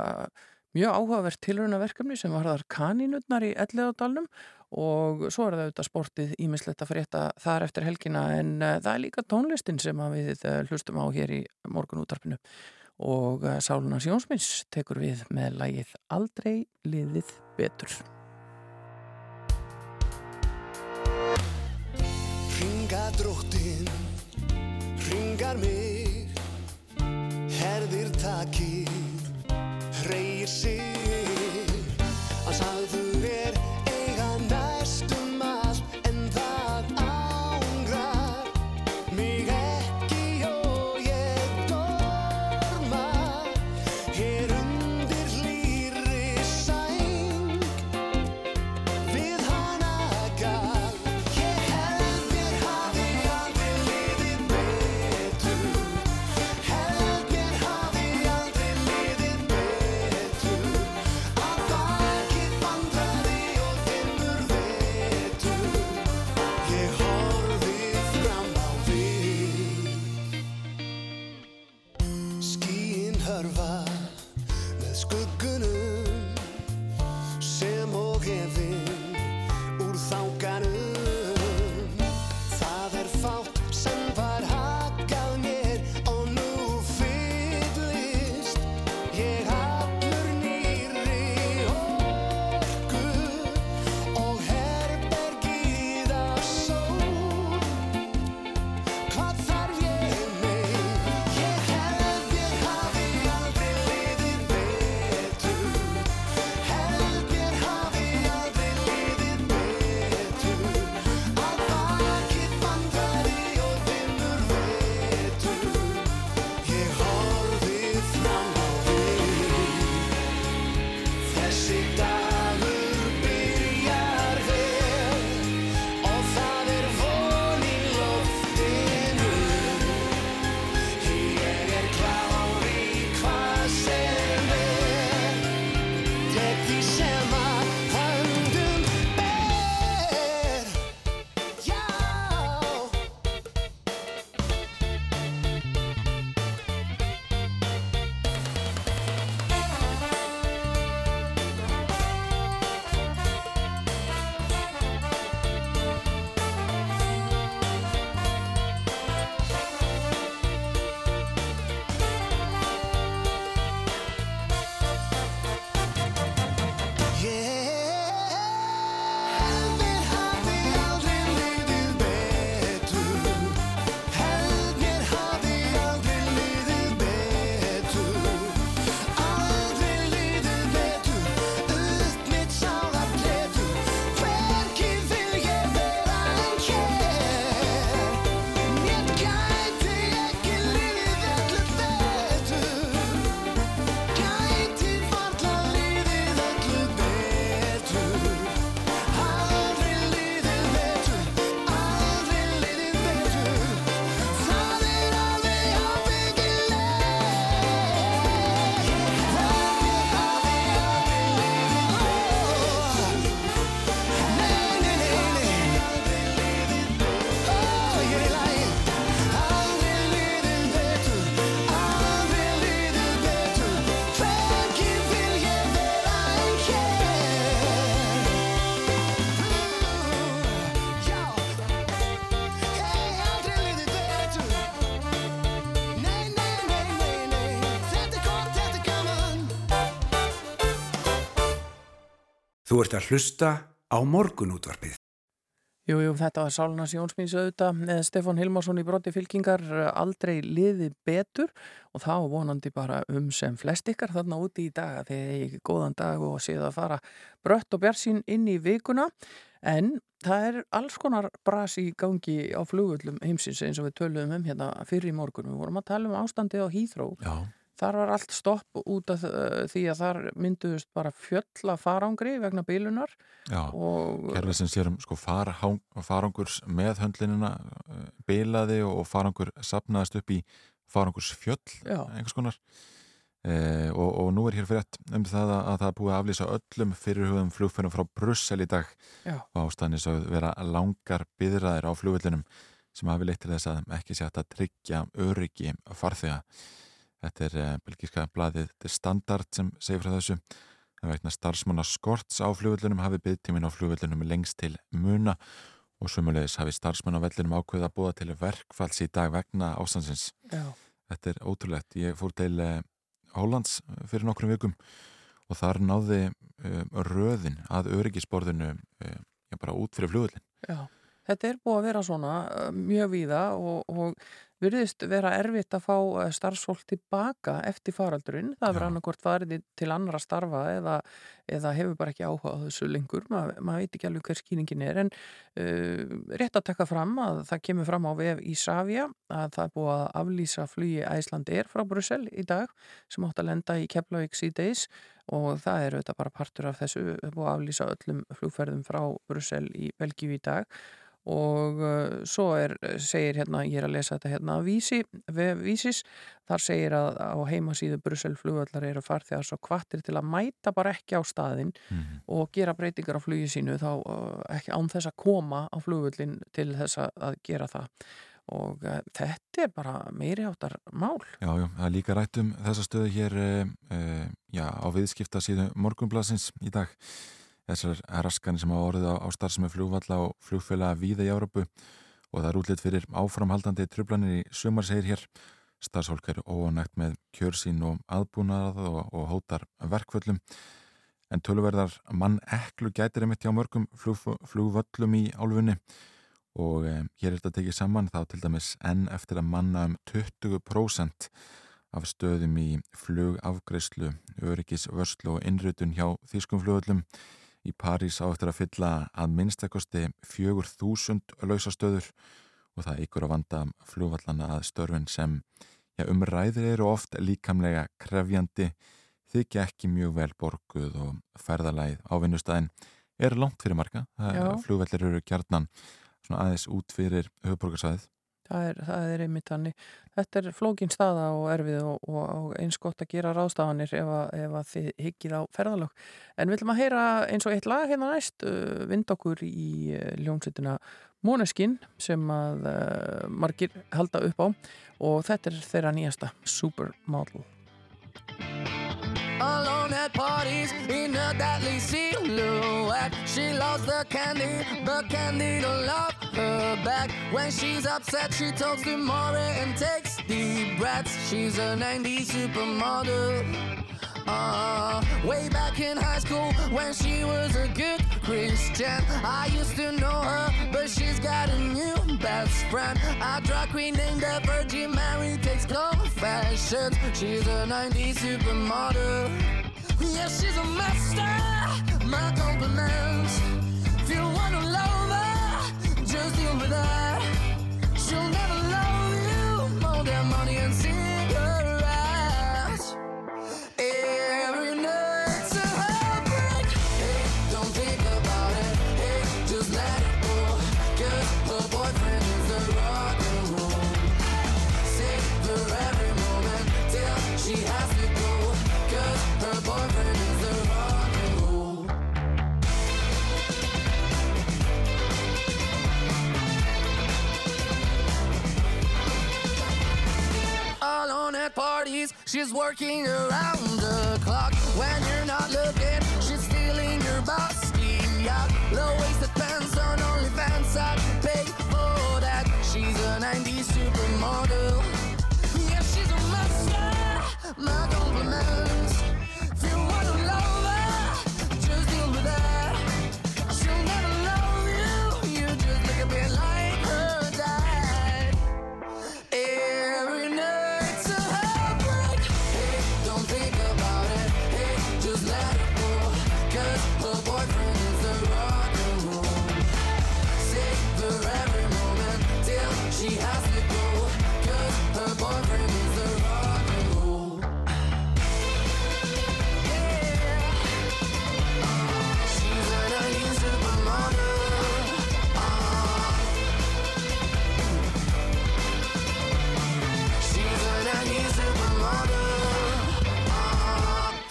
mjög áhugavert tilrönaverkefni sem var þar kanínutnar í Elliðádalnum og svo er það auðvitað sportið ímislegt að frétta þar eftir helgina. En uh, það er líka tónlistin sem við uh, hlustum á hér í morgun útvarpinu og uh, Sáluna Sjónsmins tekur við með lægið Aldrei liðið betur. Ringa dróttin, ringar mig, herðir takir, reyir sig. Þú ert að hlusta á morgunútvarpið. Jú, jú, þetta var Sálunas Jónsmís auðvitað með Stefán Hilmarsson í broti fylkingar aldrei liði betur og þá vonandi bara um sem flest ykkar þarna úti í dag að þið eigi ekki góðan dag og séu að fara brött og bjarsín inn í vikuna. En það er alls konar bras í gangi á flugullum heimsins eins og við töluðum um hérna fyrir í morgun. Við vorum að tala um ástandið á Hýþró Já, Þar var allt stopp út af uh, því að þar mynduðust bara fjölla farangri vegna bílunar já. Kerfið sem sér um sko farangurs með höndlinina uh, bilaði og farangur sapnaðist upp í farangurs fjöll einhvers konar eh, og, og nú er hér fyrir um það að, að það búið að aflýsa öllum fyrirhugum flugferðum frá Brussel í dag Já. og ástæðan er að vera langar byðraðir á flugvellinum sem hafi leitt til þess að ekki sé að tryggja öryggi farþega Þetta er uh, belgíska blaðið The Standard sem segir frá þessu en vegna starfsmanna skorts á flugvöllunum hafi byggtímin á flugvöllunum lengst til muna og sumulegis hafi starfsmann á vellinum ákveða að búa til verkfalls í dag vegna ástansins. Já. Þetta er ótrúlegt. Ég fór til uh, Hollands fyrir nokkrum vikum og þar náði röðin að öryggisborðinu bara út fyrir flugvöllin. Já, þetta er búið að vera svona mjög víða og, og virðist vera erfitt að fá uh, starfsfólk tilbaka eftir faraldurinn. Það verður annarkort farið til annara starfa eða, eða hefur bara ekki áhuga á þessu lengur. Ma, maður veit ekki alveg hver skýringin er en uh, rétt að taka fram að það kemur fram á vef Ísafja að það er búið að aflýsa flugi Æsland er frá Brussel í dag sem átt að lenda í Keflavík síðdeis og það er auðvitað bara partur af þessu búið að aflýsa öllum flugferðum frá Brussel í Belgíu í dag og uh, svo er, segir hérna, ég er að lesa þetta hérna að vísi, vísis, þar segir að á heimasíðu Brussel flugvallar eru farþegar svo kvattir til að mæta bara ekki á staðinn Mhm. og gera breytingar á flugi sínu þá uh, ekki án þess að koma á flugvöllin til þess að, gera það og uh, þetta er bara meiri áttar mál. Já, já, það er líka rætt um þessa stöðu hér já, á viðskipta síðu morgunblasins í dag þessar raskanir sem hafa orðið á, á starfsemi flugvalla og flugfélaga víða í Árabu og það er útlitt fyrir áframhaldandi trublanir í sumar segir hér. Starfsfólk er óanægt með kjörsín og aðbúnað og, og hótar verkvöllum en töluverðar mann eklu gætir einmitt hjá mörgum flug, flugvöllum í álfunni. Og um, hér er þetta tekið saman þá til dæmis enn eftir að manna um 20% af stöðum í flugafgreyslu, öryggisvörslu og innrutun hjá þýskum flugvöllum í París á eftir að fylla að minnstakosti 4000 lausastöður og það ykkur að vanda flugvallana að störfin sem ja, umræðir eru oft líkamlega krefjandi þykja ekki mjög vel borguð og ferðalæð á vinnustæðin er langt fyrir marga. Flugvellir eru gjarnan svona aðeins út fyrir höfuborgarsæðið. Það er, það er einmitt hannig. Þetta er flókin staða og erfið og, og, og eins gott að gera ráðstafanir ef, að, ef að þið hyggið á ferðalög. En við viljum að heyra eins og eitt lag hérna næst, uh, vind okkur í uh, ljónsettina Måneskin sem að uh, margir halda upp á og þetta er þeirra nýjasta Supermodel. Alone at parties in a deadly silhouette. She loves the candy, but candy don't love her back. When she's upset, she talks to Maury and takes deep breaths. She's a 90s supermodel. Uh, way back in high school when she was a good Christian. I used to know her, but she's got a new best friend. A drag queen named the Virgin Mary takes confessions. She's a 90s supermodel. Yeah, she's a master. My compliments. If you wanna love her, just deal with her. She'll never love parties. She's working around the clock. When you're not looking, she's stealing your bossy out. Low waisted pants on OnlyFans. I'd pay for that. She's a 90s supermodel. Yeah, she's a monster. My compliments. If you wanna love her,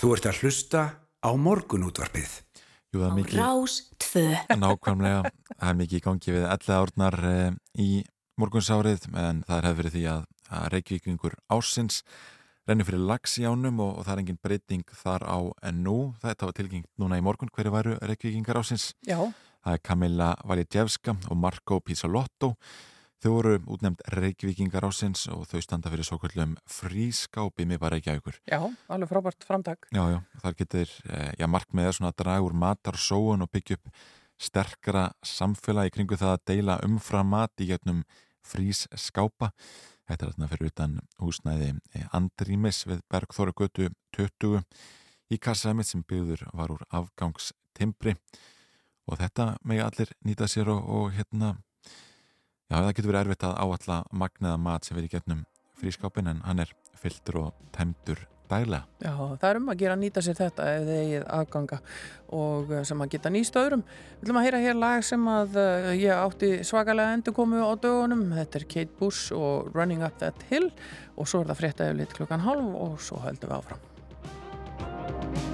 Þú ert að hlusta á morgunútvarpið. Jú, það er mikið, Rás 2. nákvæmlega, það er mikið í gangi við 11 árnar e, í morgunsárið en það er hefur verið því að, að Reykjavíkingur ásins rennir fyrir lags í ánum og, og það er engin breyting þar á en nú. Þetta var tilgengt núna í morgun, hverju væru Reykjavíkingar ásins? Já, Það er Kamila Valjadjevska og Marko Pizzolotto. Þau voru útnefnd Reykjavíkingar ásins og þau standa fyrir svo kvöldum frískápi með bara Reykjavíkur. já, alveg frábært framtak. Já, já, þar getur, eh, já, markmið er svona að draga úr matar og byggja upp sterkara samfélagi kringu það að deila umfram mat í gegnum frís skápa. Þetta er þarna fyrir utan húsnæði eh, Andrýmis við Bergþóra götu 20 í kassaðmitt sem byggður var úr afgangstimbri og þetta megi allir nýta sér og, og hérna, já, það getur verið erfitt að áalla magnaða mat sem verið í gegnum frískápin en hann er fylltur og temdur dælega. Já, það er um að gera að nýta sér þetta ef eigið aðganga og eh, sem að geta nýst öðrum. Við viljum að heyra hér lag sem að uh, ég átti svakalega endur komu á dögunum. Þetta er Kate Bush og Running Up That Hill og svo er það frétta yfir lit klukkan halv og svo höldum við áfram.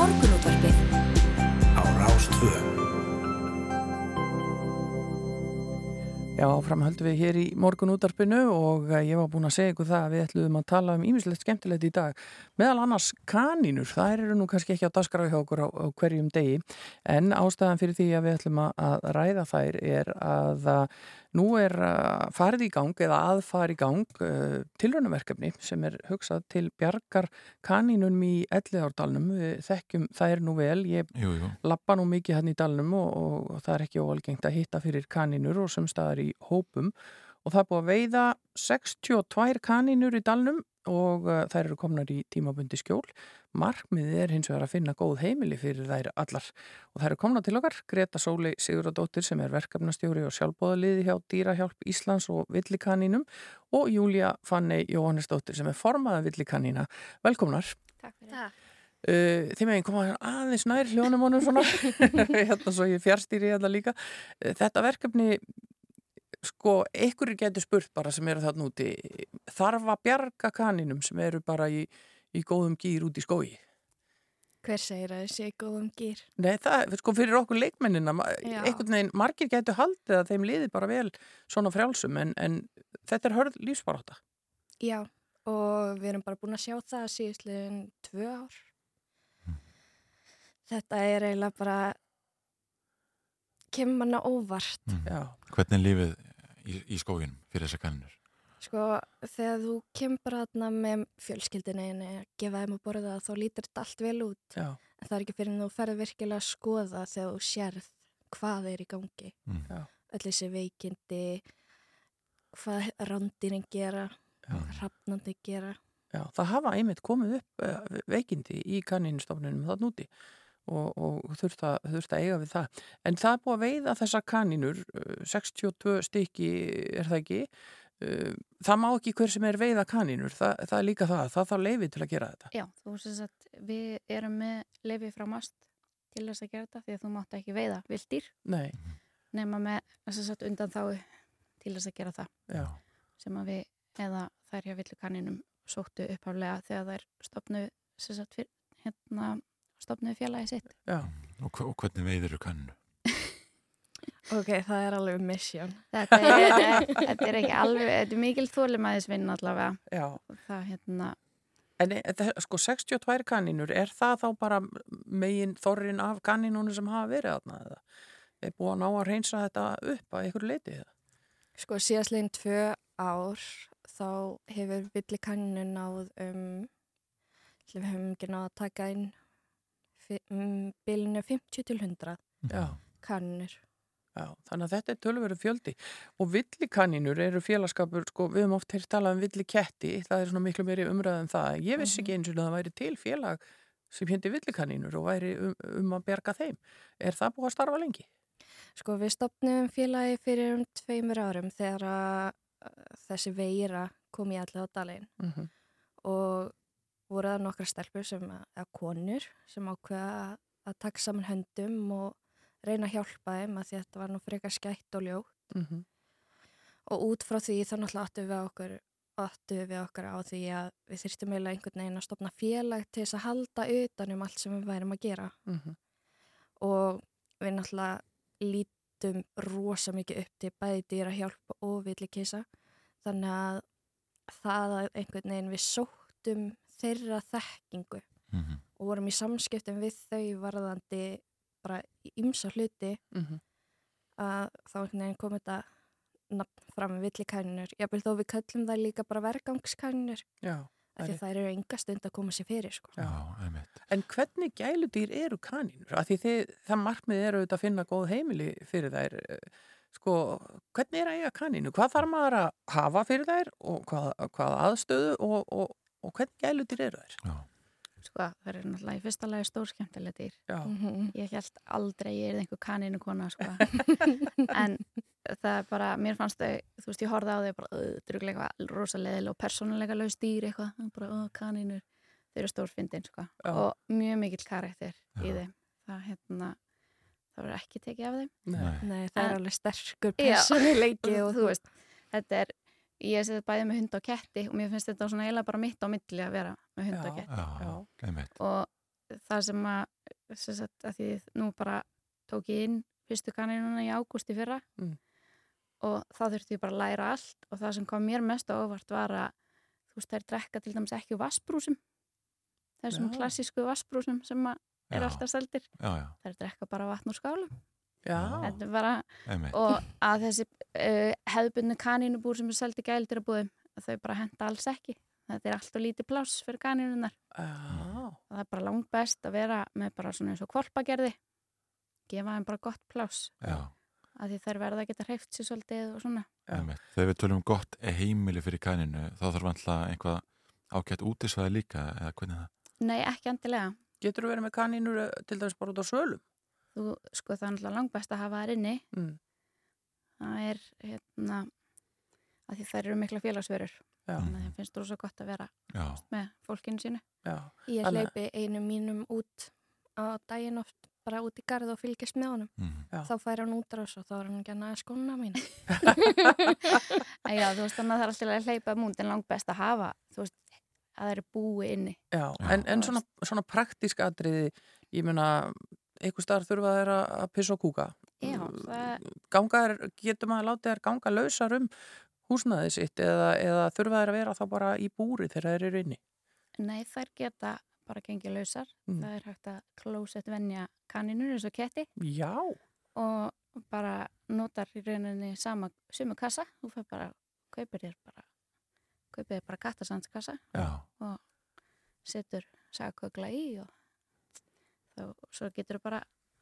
Morgunútvarpið Á Rás 2. Já, áfram höldum við hér í morgun útarpinu og eh, ég var búin að segja ykkur það að við ætluðum að tala um ímislegt skemmtilegt í dag. Meðal annars kanínur, það eru nú kannski ekki á dasgrau hjá okkur á, á hverjum degi en ástæðan fyrir því að við ætlum að, að ræða þær er að, að nú er uh, farið í gang eða aðfari í gang uh, tilraunaverkefni sem er hugsað til bjargar kanínunum í Elliðárdalnum. Við þekkjum þær nú vel, ég Jú, jú. lappa nú mikið hann í dalnum og, og, og það er ekki óalgengt að hitta fyrir kanínur og sem staðar í hópum og það er búið að veiða 62 kanínur í dalnum og uh, þær eru komnar í tímabundi skjól. Markmiðið er hins vegar að finna góð heimili fyrir þær allar og þær eru komnar til okkar. Greta Sólei Siguradóttir sem er verkefnastjóri og sjálfbóðaliði hjá Dýrahjálp Íslands og Villikaninum og Júlia Fanney Jóhannesdóttir sem er formaða Villikanína. Velkomnar. Takk fyrir það. Uh, þið meginn koma aðeins nær hljónum honum svona hérna svo ég fjárstýri hérna líka uh, þetta verkefni sko, einhverjir getur spurt bara sem eru þarna úti þarf að bjarga kaninum sem eru bara í, í góðum gýr út í skói Hver segir að þessi góðum gýr? Nei, það, sko fyrir okkur leikmennina Já. einhvern veginn, margir getur haldið að þeim liði bara vel svona frjálsum en, en þetta er hörð lífsbaráta Já, og við erum bara búin að sjá það síðustliðin tvö ár. Þetta er eiginlega bara kemur manna óvart. Já. Hvernig er lífið í, í skóginum fyrir þessar kannur? Sko, þegar þú kemur bara þarna með fjölskyldinni að gefa þeim að borða þá lítur þetta allt vel út. Já. En það er ekki fyrir en þú ferð virkilega að skoða þegar þú sérð hvað er í gangi. Mm. Já. Öll þessi veikindi, hvað randinni gera, hrafnandi gera. Já, það hafa einmitt komið upp uh, veikindi í kanínustofnunum það núti og, og þurft, að, þurft að eiga við það. En það er búið að veiða þessar kanínur, uh, 62 stykki er það ekki, uh, það má ekki hver sem er veiða kanínur, það, það er líka það, það þarf leiði til að gera þetta. Já, þú sem sagt, við erum með lefi frá mast til þess að gera þetta því að þú mátt ekki veiða vildir Nei, nema með undan þá til þess að gera það já, sem að við eða þær hjá villukaninum sóttu upphaflega þegar þær stopnu sagt, fyr, hérna, stopnu félagi sitt já. Og, og hvernig veiður þú kannu? Ok, það er alveg mission. Þetta er, þetta er ekki alveg, þetta er mikil þólimæðisvinn allavega Já. það hérna En e- þetta, sko 62 kanínur, er það þá bara megin þorrin af kanínunum sem hafa verið þarna eða? Er búið að ná að reynsa þetta upp að ykkur leiti það? Sko síðastlegin tvö ár þá hefur villikanninu náð um, við höfum ekki náð að taka inn bilinu 50 til 100 Já. kannur. Já, þannig að þetta er tölveru fjöldi og villikaninur eru félagskapur, sko, við höfum oft heyrt talað um villiketti, það er svona miklu meiri umræð um það. Ég vissi ekki eins og það væri til félag sem hindi villikaninur og væri um, um að berga þeim. Er það búið að starfa lengi? Sko við stopnum félagi fyrir um tveimur árum þegar að þessi veira kom í allir á dalinn Mm -hmm. og voru það nokkra stelpur sem, eða konur sem ákveða að taka saman höndum og reyna að hjálpa þeim að því að þetta var nú frekar skætt og ljótt Mhm. og út frá því þá náttúrulega áttu við okkur áttu við okkur á því að við þyrstum eiginlega einhvern veginn að stopna félag til þess að halda utanum allt sem við værum að gera Mhm. og við náttúrulega lítum rosa mikið upp til bæði dýra hjálp og villikisa þannig að það að einhvern veginn við sóttum þeirra þekkingu Mhm. og vorum í samskiptum við þau varðandi bara ímsa hluti Mhm. að þá kom þetta nafn fram við villikænunur jáfnvel þó við köllum það líka bara vergangskænunur Já. af því að það eru enga stund að koma sér fyrir sko. Já. En hvernig gæludýr eru kanínur? Af því þið, það markmið eru auðvitað að finna góð heimili fyrir þær. eh, Sko, hvernig er að eiga kanínu? Hvað þarf maður að hafa fyrir þær og hvað, hvað aðstöðu og, og, og hvernig gæludýr eru þær? Já. Sko, það er náttúrulega í fyrsta lagi stór skemmtilega dýr. Já. Mhm. Ég held aldrei ég er einhver kaninu kona, sko. en það er bara, mér fannst þau, þú veist, ég horfði á þau bara, "Ugh, þetta eru eitthvað rosalega og persónulega laus dýr eitthvað, bara, ó, kanínur. Þau eru stórfindin, sko. Já. Og mjög mikill karakter í Já. þeim. Það, hérna, það verður ekki tekið af þeim. Nei. Nei, það er alveg sterkur Já. personuleiki og þú veist, þetta er ég sé þetta bæði með hund og ketti og mér finnst þetta svona eiginlega bara mitt á milli að vera með hund og ketti Já, og það sem að, sem sagt, að því nú bara tók ég inn fyrstu kaninuna í ágúst í fyrra Mm. og þá þurfti ég bara að læra allt og það sem kom mér mest á óvart var að þú veist, þær drekka til dæmis ekki vassbrúsum þessum Já. klassísku vassbrúsum sem Já. alltaf seldir Já, já. þær drekka bara vatn úr skálum Já. Er bara, og að þessi uh, hefðbundu kanínubúr sem er seldi gældir að búðum, að þau bara henda alls ekki þetta er alltaf lítið pláss fyrir kanínunar Já. og það er bara langt best að vera með bara svona eins og kvolpagerði gefa þeim bara gott pláss Já. að því þær verða að geta hreift sér svolítið og svona. Þegar við tölum um gott heimili fyrir kaninu þá þarf alltaf einhvað ágætt útisvæði líka eða hvernig það? Nei, ekki endilega Getur þú verið með kanínur eh, til dæmis bara út á svölum? Þú, sko það er langt best að hafa þær inni Mm. það er hérna að því þær eru mikla félagsverur Já. þannig að þeim finnst þú svo gott að vera Já. með fólkinu sínu Já. Ég Þannig- hleypi einu mínum út á daginn oft bara út í garð og fylgjast með honum. Mhm. Já. Þá fær hann útrás og þá er hann ekki að næða skóna mín. En Já, þú veist þannig að það er alltaf að hleypa múnd en langt best að hafa þú veist, að það eru búi inni Já, en, en svona, svona praktísk atriði, ég meina, einhver staðar þurfa þær að að pissa og kúka. Já, það, Ganga þær, getur maður látið þær ganga lausar um húsnaðið sitt eða, eða þurfa þær að vera þá bara í búri þegar þær eru inni? nei þær geta bara gengið lausar Mm. það er hægt að klósett venja kaninur eins og ketti Já. og bara notar í rauninni sama sumu kassa, þú fyrir bara kaupir þér bara kaupir þér bara kattasandskassa Já. og setur sagkökla í og þá, svo getur þú bara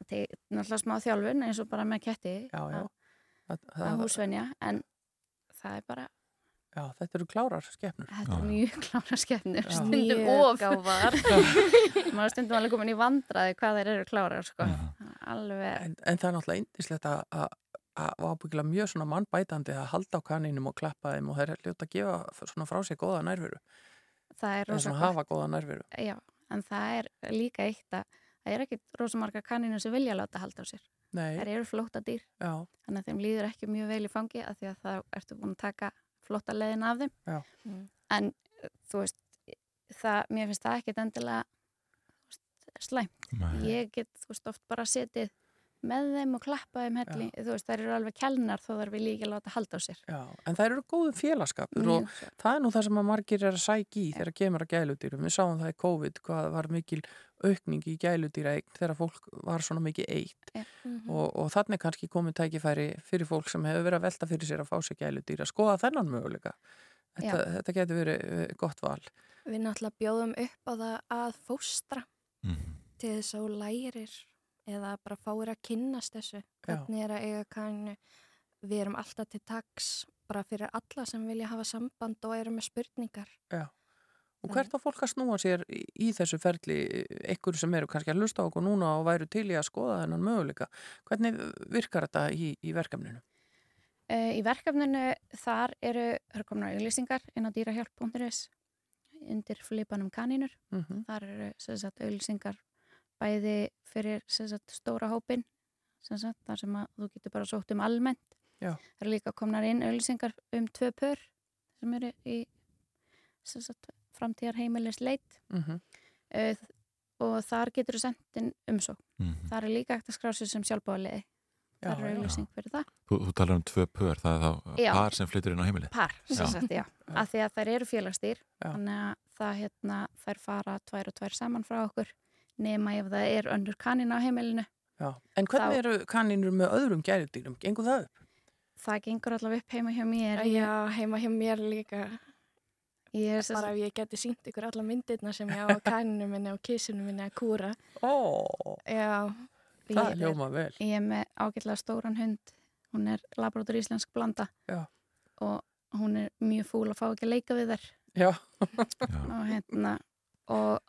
náttúrulega smá þjálfun eins og bara með ketti Já, já. að, að það, húsvenja en það er bara já, þetta eru klárar skepnur. Þetta er mjög klára skemmnir, Já. stundum Mjög of gáfaðar. maður er stundum alveg komin í vandraði hvað þeir eru klárar sko. alveg En, en það er náttúrulega indislegt að að- að ábyggilega mjög svona mannbætandi að halda á kanínum og klappa þeim og þeir eru ljóta að gefa svona frá sér góða nærveru. það er rosa svona gott. hafa góða nærveru. Já, en það er líka eitt að það er ekki rosa marga kaninu sem vilja láta halda á sér Nei. þær eru flóta dýr Já. þannig að þeim líður ekki mjög vel í fangi af því að það ertu búin að taka flotta leiðin af þeim Já. Mm. en uh, þú veist það, mér finnst það ekkit endilega þú veist, slæmt Nei. ég get þú veist oft bara setið með þeim og klappa þeim helli þú veist þær eru alveg kelnar þó þær vilja ekki láta halda á sér Já, en það eru góðum félagskapur Mjög og það er nú það sem að margir er að sækja í þegar kemur að gæludýrum. Við sáum það í COVID hvað var mikil aukning í gæludýraeign þegar fólk var svona mikið eitt Ja. og, og þannig kannski komið tækifæri fyrir fólk sem hefur verið að velta fyrir sér að fá sér gæludýr að skoða þennan möguleika. Þetta, Já. þetta getur verið gott val. Við náttúrulega bjóðum upp á það að fóstra Mhm. til þess að þú lærir eða bara fáir að kynnast þessu. Hvernig er að eiga kannu? Við erum alltaf til taks bara fyrir alla sem vilja hafa samband og eru með spurningar. Já. Og hvert á fólk að snúa sér í, í þessu ferli, einhverju sem eru kannski að hlusta á okkur núna og væru til í að skoða þennan möguleika. Hvernig virkar þetta í, í verkefninu? Uh, í verkefninu þar eru, það eru komna auðlýsingar inn á dýrahjálp.is undir flipanum kanínur. Mhm. Þar eru sem sagt, auðlýsingar bæði fyrir sem sagt, stóra hópin sem sagt, þar sem að þú getur bara sótt um almennt. Já. Það eru líka komnar inn auðlýsingar um tvö pör sem eru í sem sagt, framtíðar heimilis leit Mhm. uh, og þar getur þú sendt inn umsók. Mhm. Það er líka eftir að skrá sig sem sjálfbáðaliði. Já, Það eru já. auðlýsing fyrir það. Þú, þú talar um tvö pör, það er þá Já. par sem flyttur inn á heimilið. Par, sagt, já. Af því að þær eru félagsdýr, Já. þannig að það hérna, þær fara tvær og tvær saman frá okkur nema ef það er önnur kanin á heimilinu. Já. En hvernig Þá- eru kanínur með öðrum gæludýrum? Gengur það upp? Það gengur allavega upp heima hjá mér. Já, heima hjá mér líka. Ég er bara ef ég geti sínt ykkur alla myndirna sem ég á kaninu minni og kissinu minni að kúra. Ó, Já. það Ég- ljóma vel. Ég er með ágætlega stóran hund. Hún er labrótur íslensk blanda. Já. Og hún er mjög fúl að fá ekki að leika við þær. Já. og hérna og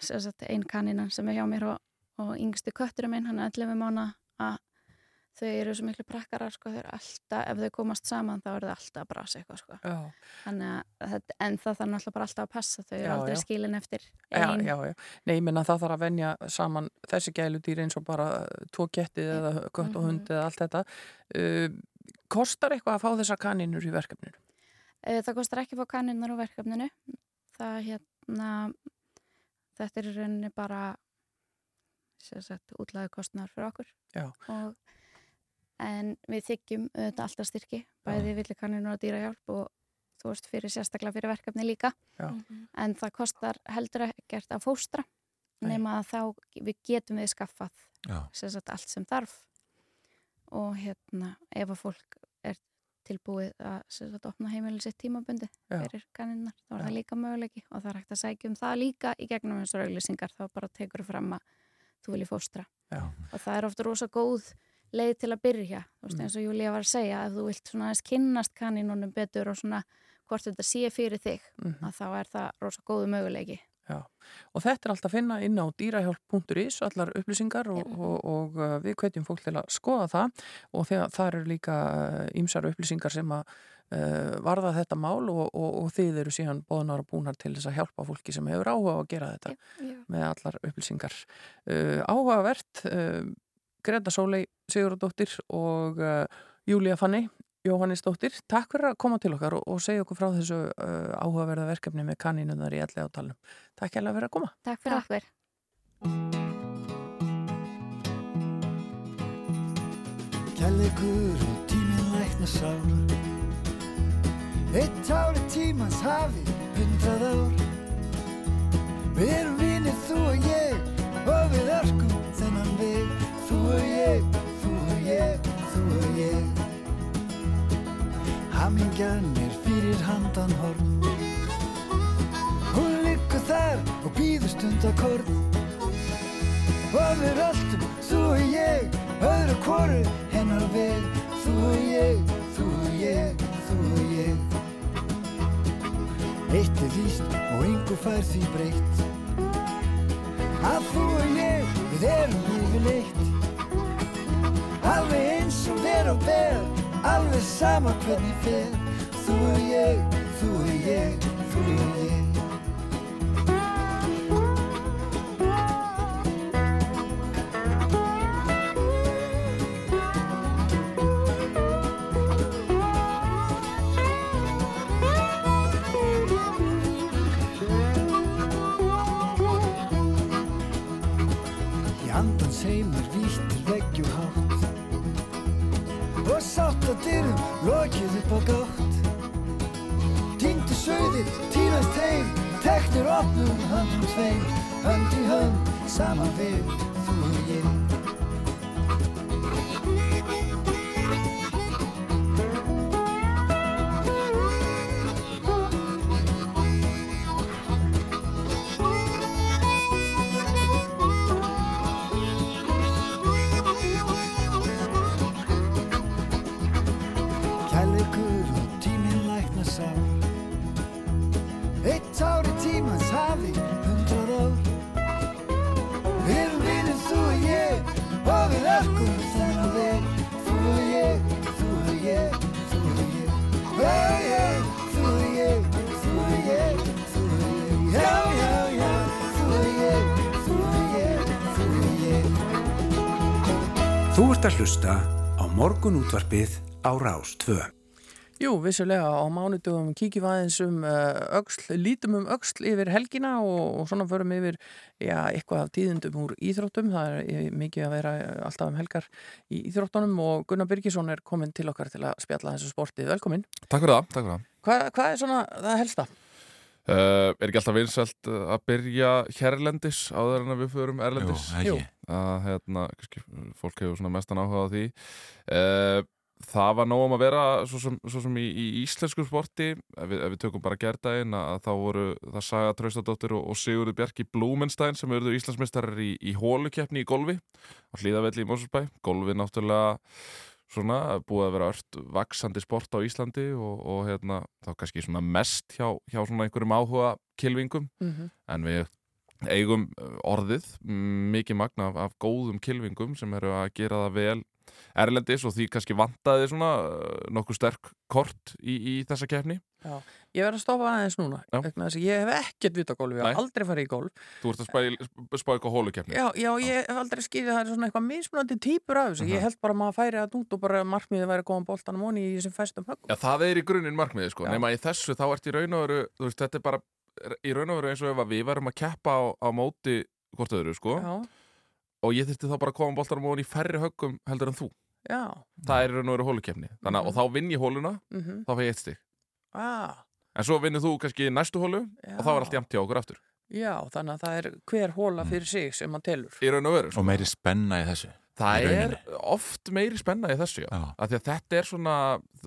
sem sagt ein kanina sem er hjá mér og, og yngsti kötturinn minn, hann er 11 mánu að þau eru svo miklu prakkarar sko, þau eru alltaf, ef þau komast saman þá eru þau alltaf að brasa eitthvað sko. En það þarf náttúrulega bara alltaf að passa þau eru Já, aldrei já. skilin eftir Já, ein já, já. Nei, ég menna það þarf að venja saman þessi gæludýr eins og bara tvo kettið eða kött og hund eða allt þetta. Uh, kostar eitthvað að fá þessar kanínur í verkefninu? Eh, Það kostar ekki að fá kaninnar á verkefninu. Það hérna, þetta er í rauninni bara útlæðu kostnar fyrir okkur. Já. Og en við þykjum auðvitað alltaf styrki bæði villikaninu og dýrahjálp og þú veist fyrir sérstaklega fyrir verkefni líka Já. en það kostar heldur ekkert að fóstra nema að þá við getum við skaffað sagt, allt sem þarf og hérna ef að fólk tilbúið að sagt, opna heimilin sitt tímabundi fyrir kanninnar, þá er Já. það líka möguleiki og það er hægt að sækja um það líka í gegnum eins og auglýsingar, þá bara tekur fram að þú vilji fóstra Já. og það er ofta rosa góð leið til að byrja, þú veist Mm. eins og Júlía var að segja, ef þú vilt svona aðeins kynnast kanninunum betur og svona hvort þetta sé fyrir þig, Mhm. að þá er það rosa góðu möguleiki. Já, og þetta er alltaf að finna inn á dýrahjálp.is, allar upplýsingar og, og, og uh, við hvetjum fólk til að skoða það og það eru líka ímsar upplýsingar sem að uh, varða þetta mál og, og, og þið eru síðan bóðnar og búnar til þess að hjálpa fólki sem hefur áhuga að gera þetta já. með allar upplýsingar. Uh, áhugavert, uh, Greta Sólei Sigurðardóttir og uh, Júlía Fanny Jóhannesdóttir, takk fyrir að koma til okkar og, og segja okkur frá þessu uh, áhugaverða verkefni með kanínunar í allega átalunum. Takk hérlega fyrir að koma. Takk fyrir okkur. Kjallegur og tíminn lækna sár Eitt ári tímans hafi hundrað ár Við erum vinir þú og ég og við örkum þennan veg Þú og ég, Hamingjan er fyrir handan horn. Hún liggur þar og býður stund að korn. Og við röltum, þú og ég, öðru hvoru hennar veg. Þú og ég, þú og ég, þú og ég. Eitt er víst og yngu fær því breytt. Að þú og ég, við erum yfirleitt. Alveg eins og ver og ber, alveg sama hvernig fer. Þú og ég, þú og ég, þú og ég höndum tveim Hönd í hönd, saman við þú og ég hlusta á morgunútvarpið á Rás 2. Jú, vissulega á mánudögum kíkjum við aðeins um uh, öxl, lítum um öxl yfir helgina og, og svona förum yfir já, eitthvað af tíðundum úr íþróttum. Það er eh, mikið að vera alltaf um helgar í íþróttunum og Gunnar Birgisson er komin til okkar til að spjalla þessu sportið. Velkomin. Takk fyrir það, takk fyrir það. Hva, hvað er svona það helsta? Uh, er ekki alltaf vinsælt uh, að byrja hérlendis áður en að við förum erlendis? Jú, ekki. Að hérna, kannski, fólk hefur mestan áhuga á því. Uh, það var nóg um að vera svo sem, svo sem í, í íslensku sporti, ef við, ef við tökum bara gerdaginn, að þá voru það Saga Traustadóttir og, og Sigurður Bjarki Blúmenstein sem eruðu Íslandsmeistarar í, í hólukeppni í golfi á hlýðavelli í Mósusbæ. Golfi náttúrulega svona búið að vera ört vaksandi sport á Íslandi og, og hérna, þá kannski svona mest hjá, hjá svona einhverjum áhuga kilvingum Mhm. en við eigum uh, orðið mm, mikið magna af, af góðum kilvingum sem eru að gera það vel erlendis og því kannski vantaði svona uh, nokkuð sterk kort í, í þessa keppni. Já, ég verð að stoppa aðeins núna að ég hef ekkert vita golf, ég hef aldrei farið í golf. Þú ert að spá, eitthvað hólukeppni Já, já, ég hef aldrei skilið að það er svona eitthvað mismunandi típur af þessu, Mhm. ég held bara að maður færi að út og bara markmiðið væri að koma boltanum onni í þessum festum höggum. Já, það er í grunninn markmiði sko, Já. nema í þessu þá ert í raun og veru, þú veist, þetta er bara í raun og veru eins og ef við værum að keppa á, á móti hvort öðru sko. Já. og ég þurfti þá bara að koma boltanum ofan í færri höggum heldur en þú. Já. það er í raun og veru hólukefni þannig að og þá vinn ég hóluna Mhm. þá fæ ég eitt stig. Ah, en svo vinnur þú kannski næstu hólu og þá er allt jæmt hjá okkur aftur já, þannig að það er hver hóla fyrir sig sem maður telur. í raun og veru sko. Og meiri spenna í þessu Það í er oft meiri spenna í þessu, já. Já. Af því að þetta er svona,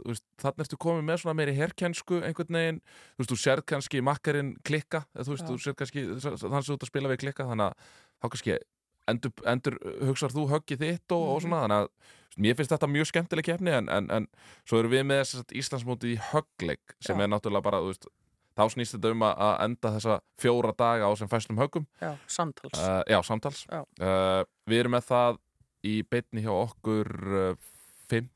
veist, þannig ertu komið með svona meiri herkjensku einhvern veginn, þú veist, þú sérð kannski makkarinn klikka, eða þú veist, Já. þú sérð kannski þannig sem þú ert að spila við klikka, þannig að þá kannski endur, endur hugsar þú höggið þitt og, og Mhm. svona, þannig að mér finnst þetta mjög skemmtileg keppni en, en, en svo erum við með þess að Íslandsmótið í höggleik sem Já. er náttúrulega bara, þú veist, þá snýst þetta um að enda þessa fjóra daga á sem fæstum höggum Já, samtals. Uh, já, samtals Já. Uh, Við erum með það í beinni hjá okkur uh, 5.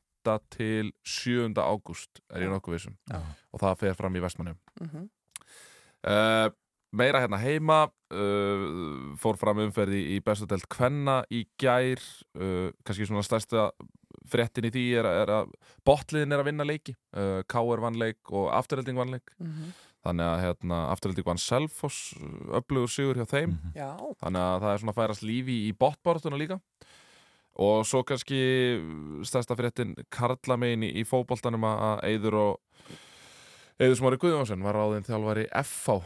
til 7. ágúst er ég nokkuð vissum og það fer fram í Vestmannum Mhm. uh, Meira hérna heima uh, fór fram umferði í bestadelt Kvenna í gær uh, kannski svona stærsta fréttin í því er, er að botliðin er að vinna leiki uh, K.R. vann leik og afturhelding vann leik Mhm. þannig að hérna, afturhelding vann Selfoss öflugur sigur hjá þeim Já. þannig að það er svona að færast lífi í botbortuna líka og svo kannski stærsta fréttin Karla megin í, í fótboltanum að að Eiður og Eiður Smári Guðjónsson var ráðinn þjálfari FH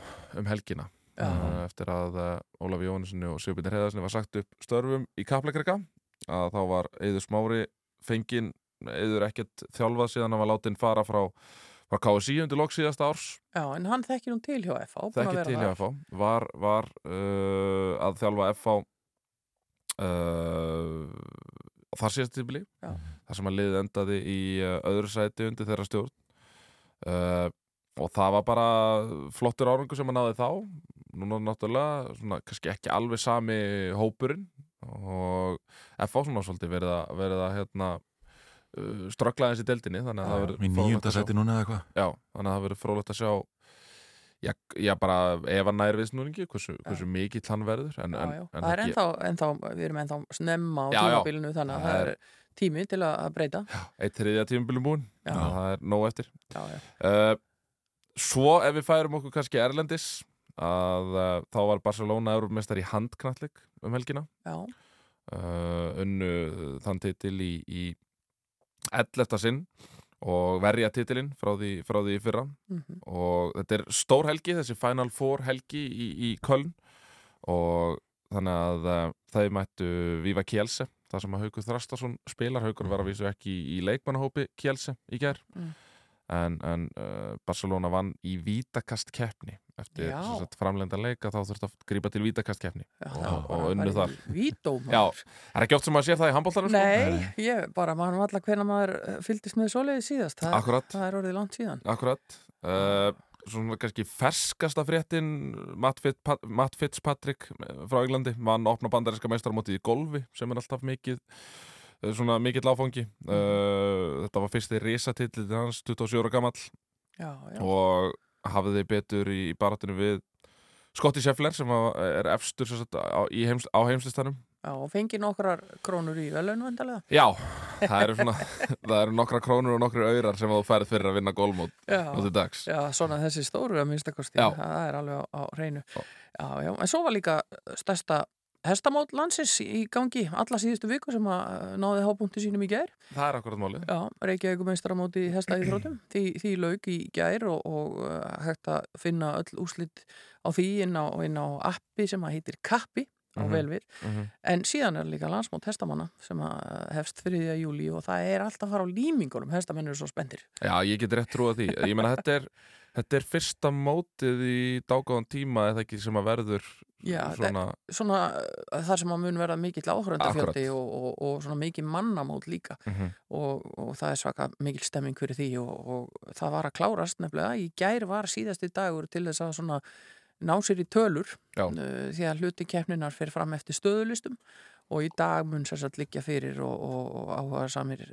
um helgina uh, eftir að uh, Ólafi Jóhannesinni og Sigurbjörn Heiðarsinni var sagt upp störfum í Kaplakrika að þá var Eiður Smári fenginn Eiður ekkert þjálfað síðan hann var látin fara frá, frá KSI undir lok síðasta árs Já, en hann þekkir hún til hjá FH. búinn að Þekki vera til hjá FH var, var uh, að þjálfa FH uh, þar síðast tíbili Já. þar sem að liðið endaði í öðru sæti undir þeirra stjórn uh, og það var bara flottur árangur sem að náði þá. Núna náttúrulega svona, kannski ekki alveg sami hópurinn og FH svona svolítið verið að, verið að hérna, uh, ströggla eins í deildinni þannig að það að það verður frólægt að sjá Já, já bara ef hann nær viðsnúningi hversu, hversu mikill hann verður en, Já, en, já. en það er ennþá, ennþá, við erum ennþá snemma á tímabilinu þannig að Það er tími til að breyta. eitt þriðja þannig að það er nóg eftir Já, já. Uh, Svo ef við færum okkur kannski erlendis að uh, þá var Barcelona Európmeistar í handknallik um helgina uh, unnu þann titil í, í 11. sinn og verja titilinn frá því, frá því fyrra Mhm. og þetta er stór helgi, þessi Final Four helgi í, í Köln og þannig að uh, þau mættu Viva Kielse það sem að Haukur Þrastarsson spilar Haukur var að vísu ekki í, í leikmannahópi Kielse í gær Mm. en, en uh, Barcelona vann í vítakast keppni eftir Já. sem sagt, framlenda leika þá þurfti að grípa til vítakast keppni og, var og unnu þar maður. Já, það er ekki oft sem maður sér það í handbóltanum sko. Nei, ég bara manum alla hvernig maður eh, fylgdist með svoleiði síðast. Það. Það er orðið langt síðan. Akkurat uh, Svona kannski ferskasta fréttin Matt, Fit, Matt Fitzpatrick eh, frá Englandi vann opna bandarinska meistaramótið í golfi sem er alltaf mikið eh, svona mikill áfangi. Uh, þetta var fyrsti risatillið hans 27 ára gamall. Já, já. og hafði þið betur í, baratinu við Scotty Scheffler sem var- er efstur sagt, á, heims, á heimslistanum Já, og fengi nokkrar krónur í velun vandalega. Já, það eru, svona, það eru nokkra krónur og nokkru aurar sem þú færð fyrir að vinna golfmót Já, á til dags já, svona þessi stóru að minnstakosti, Já. það er alveg á, á reynu. Já. já, en svo var líka stærsta hestamót landsins í gangi alla síðustu viku sem að eh, náði hábúnti sínum í gær. Það er akkurat málið Já, Reykjavík meistaramóti í hesta íþrótum. því, því lauk í gær og, og uh, hægt að finna öll úslit á því inn á, inn á appi sem að heitir Kappi á Mhm, vel við. mhm. En síðan er líka landsmót hestamanna sem að hefst fyrir því júli og það er alltaf að fara á límingunum, hestamenn eru svo spendir. Já, ég get rétt trúa því Ég meina, þetta er, þetta er fyrsta mótið í dágáðan tíma eða ekki sem að verður Já, svona svona uh, þar sem að mun verða mikill áhöröndafjöldi og, og, og svona mikið mannamót líka Mhm. og, og það er svaka mikil stemming fyrir því og, og það var að klárast nefnilega, í gær var síðasti dagur til þess að svona ná sér í tölur uh, því að hluti keppninar fyrir fram eftir stöðulistum og í dag mun sér satt liggja fyrir og, og, og áhuga samir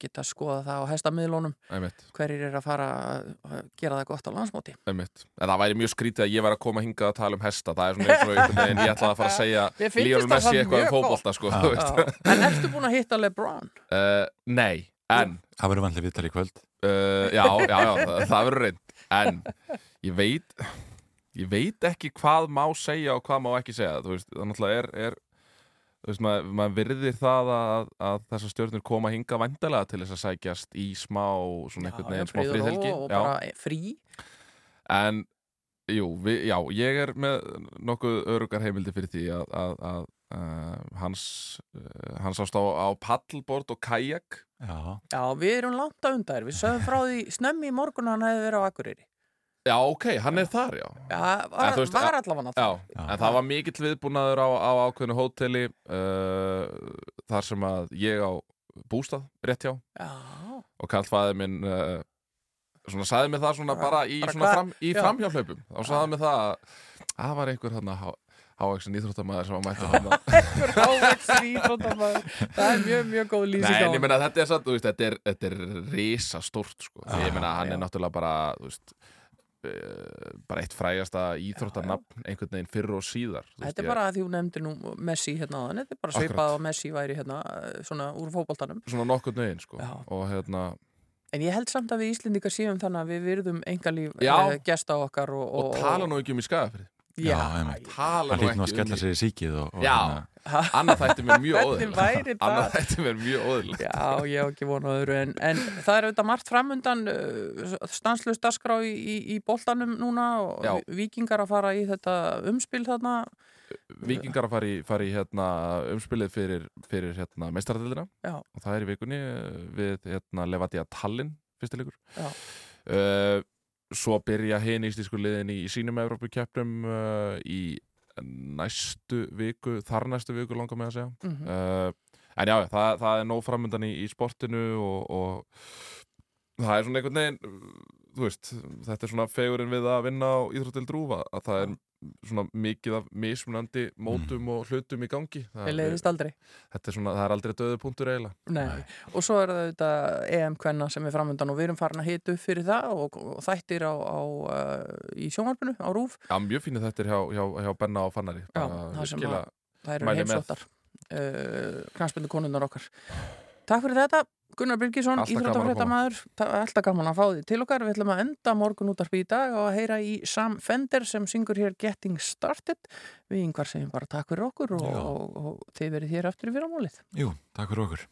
geta skoða það á hestamiðlunum Einmitt. hverjir er að fara að gera það gott á landsmóti Einmitt. En það væri mjög skrítið að ég var að koma hingað að tala um hesta Það er svona eins og einhvern veginn ég ætlaði að fara að segja það Messi eitthvað um gott. sko. En ertu búin að hitta LeBron? Uh, nei, en Það verður vanlega viðtal í kvöld uh, Já, já, já, það, það verður reynd En ég veit Ég veit ekki hvað má segja og hvað má ekki segja. Þú veist, það náttúrulega er, er þú veist, maður, maður virðir það að, að þessar stjórnir koma hinga vandalega til þess að sækjast í smá svona einhvern veginn smá friður og bara frí. En, jú, við, já, ég er með nokkuð örugar heimildi fyrir því að, að, að uh, hans, uh, hans ást á, á paddleboard og kajak Já. Já, við erum langt á undar Við sögum frá því snemmi í morgun að hann hefði verið á Akureyri Já, ok, hann er þar, já. Já, var, veist, var að- allavega Já, þar en það var mikill viðbúnaður á, á ákveðinu hóteli uh, þar sem að ég á bústað, rétt hjá. Já. og kallfæði minn uh, svona sagði mér það svona bara í, bara svona fram, í já. framhjálpaupum og sagði mér það að að það var einhver hann að hávaksin íþróttamæður sem var mættur hann Einhver hávaksin íþróttamaður. Það er mjög, mjög góð lýsing Nei, á en ég meina þetta er satt, veist, þetta er, er risa stórt, sko. Já, ég meina hann já. er náttúrulega bara, veist, bara eitt frægasta íþróttanafn einhvern veginn fyrr og síðar. veist, Þetta er bara að því hún nefndi nú Messi hérna áðan, þetta er bara svipað að Messi væri hérna svona úr fótboltanum Svona nokkurn veginn, sko. Og hérna, En ég held samt að við Íslendingar séum þannig að við virðum engalíf uh, gesta okkar og, og tala nú ekki um í skagafrið. Já. Tala Hann nú hlýtur nú að ekki skella um í- sér í síkið og, og Já, hérna- annað þætti mér mjög óðurlega. það? Annað þætti mér mjög óðurlega. Já, ég hef ekki vonað öðru en, en það er auðvitað margt framundan uh, stanslust dasgrá í, í, í boltanum núna og Já. vikingar að fara í þetta umspil þarna Víkingar að fara í, fara í hérna, umspilið fyrir, fyrir hérna, meistaradildina og það er í vikunni eh, við hérna, Levadia Tallinn fyrstilegur Já. uh, svo byrja hinn íslísku liðin í sínum Evrópukeppnum uh, í næstu viku þar næstu viku langar með að segja Mhm. uh, en já, það, það er nóg framöndan í, í sportinu og, og það er svona einhvern veginn veist, þetta er svona fegurinn við að vinna á Íþróttild Rúfa að það er svona mikið af mismunandi mótum og hlutum í gangi. Það er-. Þetta er svona, það er aldrei döðu punktur eiginlega. Nei. og svo er það auðvitað EM kvenna sem er framundan og við erum farin að hita upp fyrir það og, og þættir á, á, uh, í sjónvarpinu á RÚF Já, mjög fínir þetta er hjá, hjá, hjá Benna og Fannari. Já, það sem að það eru heimsóttar uh, knastbundu konunnar okkar Takk fyrir þetta Gunnar að íþróttafréttamaður. Alltaf gaman að fá því til okkar. Við ætlum að enda morgun út af í dag og að heyra í Sam Fender sem syngur hér Getting Started. Við yngvar segjum bara takk fyrir okkur og, Já. og, og þið verið hér aftur í fyrramálið. Jú, takk fyrir okkur